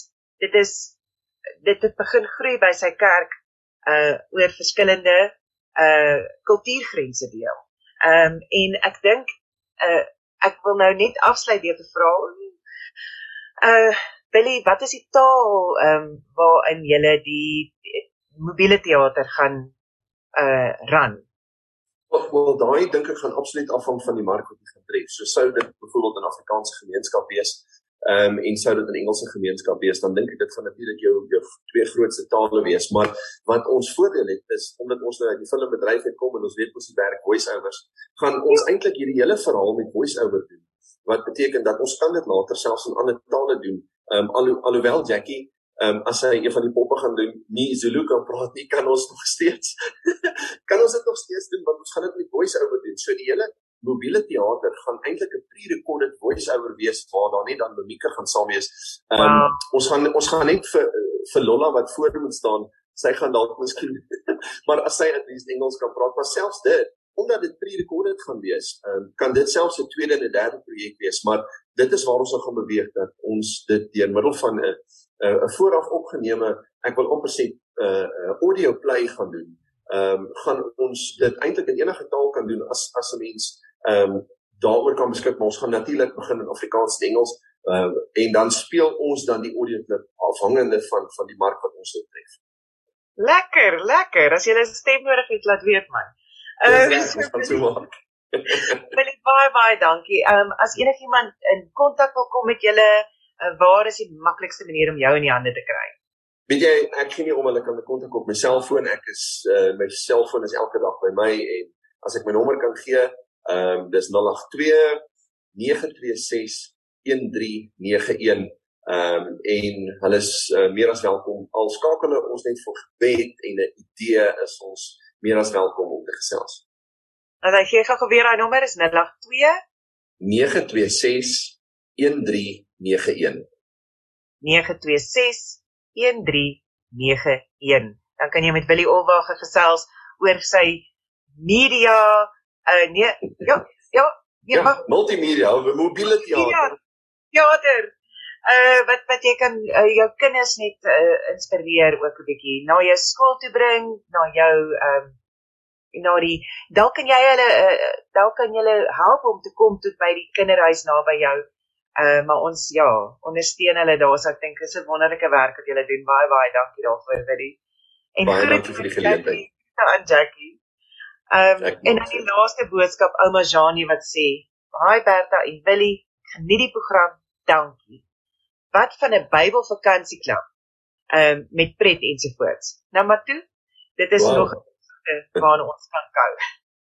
dit is dit het begin groei by sy kerk uh oor verskillende uh kultuurgrense deel. Ehm um, en ek dink uh ek wil nou net afsluit deur te vra uh Billy, wat is die taal ehm um, waarin jy die mobiele teater gaan uh run? Wel, daai dink ek gaan absoluut afhang van die mark wat jy gaan tref. So sou dit byvoorbeeld 'n Afrikaanse gemeenskap wees, ehm um, en sou dit 'n Engelse gemeenskap wees, dan dink ek dit gaan natuurlik jou jou twee grootste tale wees, maar wat ons voordeel het is omdat ons nou uit die filmbedryf het kom en ons weet ons werk voice-overs, gaan ons eintlik hierdie hele verhaal met voice-over doen. Wat beteken dat ons kan dit later selfs in ander tale doen Ehm um, al alhoewel Jackie ehm um, as hy een van die poppe gaan doen, nie Zulu kan praat nie, kan ons <laughs> nog steeds kan ons dit nog steeds doen want ons gaan dit met voice over doen. So die hele mobiele teater gaan eintlik 'n pre-recorded voice over wees waar daar net dan Monica gaan saam wees. Ehm um, wow. ons gaan ons gaan net vir vir Lolla wat voor moet staan, sy gaan dalk miskien <laughs> maar as sy at least Engels kan praat, maar selfs dit omdat dit pre-recorded gaan wees, um, kan dit selfs 'n tweede en 'n derde projek wees, maar dit is waar ons nou gaan beweeg dat ons dit deur middel van 'n 'n vooraf opgeneme, ek wil amper sê 'n uh, uh, audio play gaan doen. Ehm um, gaan ons dit eintlik in enige taal kan doen as as 'n mens ehm um, daaroor kan beskik, maar ons gaan natuurlik begin in Afrikaans en Engels um, en dan speel ons dan die audio klip afhangende van van die mark wat ons tref. Lekker, lekker. As jy 'n stem nodig het, laat weet my. Ehm uh, <laughs> Baie <laughs> baie baie dankie. Ehm um, as enigiemand in kontak wil kom met julle, uh, waar is die maklikste manier om jou in die hande te kry? Weet jy, ek gee nie om hulle kan kontak op my selfoon. Ek is uh, my selfoon is elke dag by my en as ek my nommer kan gee, ehm um, dis 082 926 1391 ehm um, en hulle is uh, meer as welkom al skakel hulle ons net vir gebed en 'n idee is ons meer as welkom om te gesels. En dan gee gou weer daai nommer is 082 926 1391. 926 1391. Dan kan jy met Willie Olwag gesels oor sy media uh nee ja ja ja, ja multimedia, mobiele teater. Ja, teater. Uh wat wat jy kan uh, jou kinders net uh, inspireer ook 'n bietjie na jou skool toe bring, na jou ehm um, na die dalk kan jy hulle uh, dalk kan jy help om te kom tot by die kinderhuis naby jou. Uh maar ons ja, ondersteun hulle daar. So ek dink dis 'n wonderlike werk wat julle doen. Baie baie dankie daarvoor, Willie. En baie dankie vir die geleentheid. Aan Jackie. Ehm um, en dan die laaste boodskap ouma Janie wat sê: "Haai Bertha en Willie, geniet die program. Dankie." wat van 'n Bybelvakansieklub ehm um, met pret ensovoorts. Nou maar toe, dit is wow. nog waarna ons kan kou.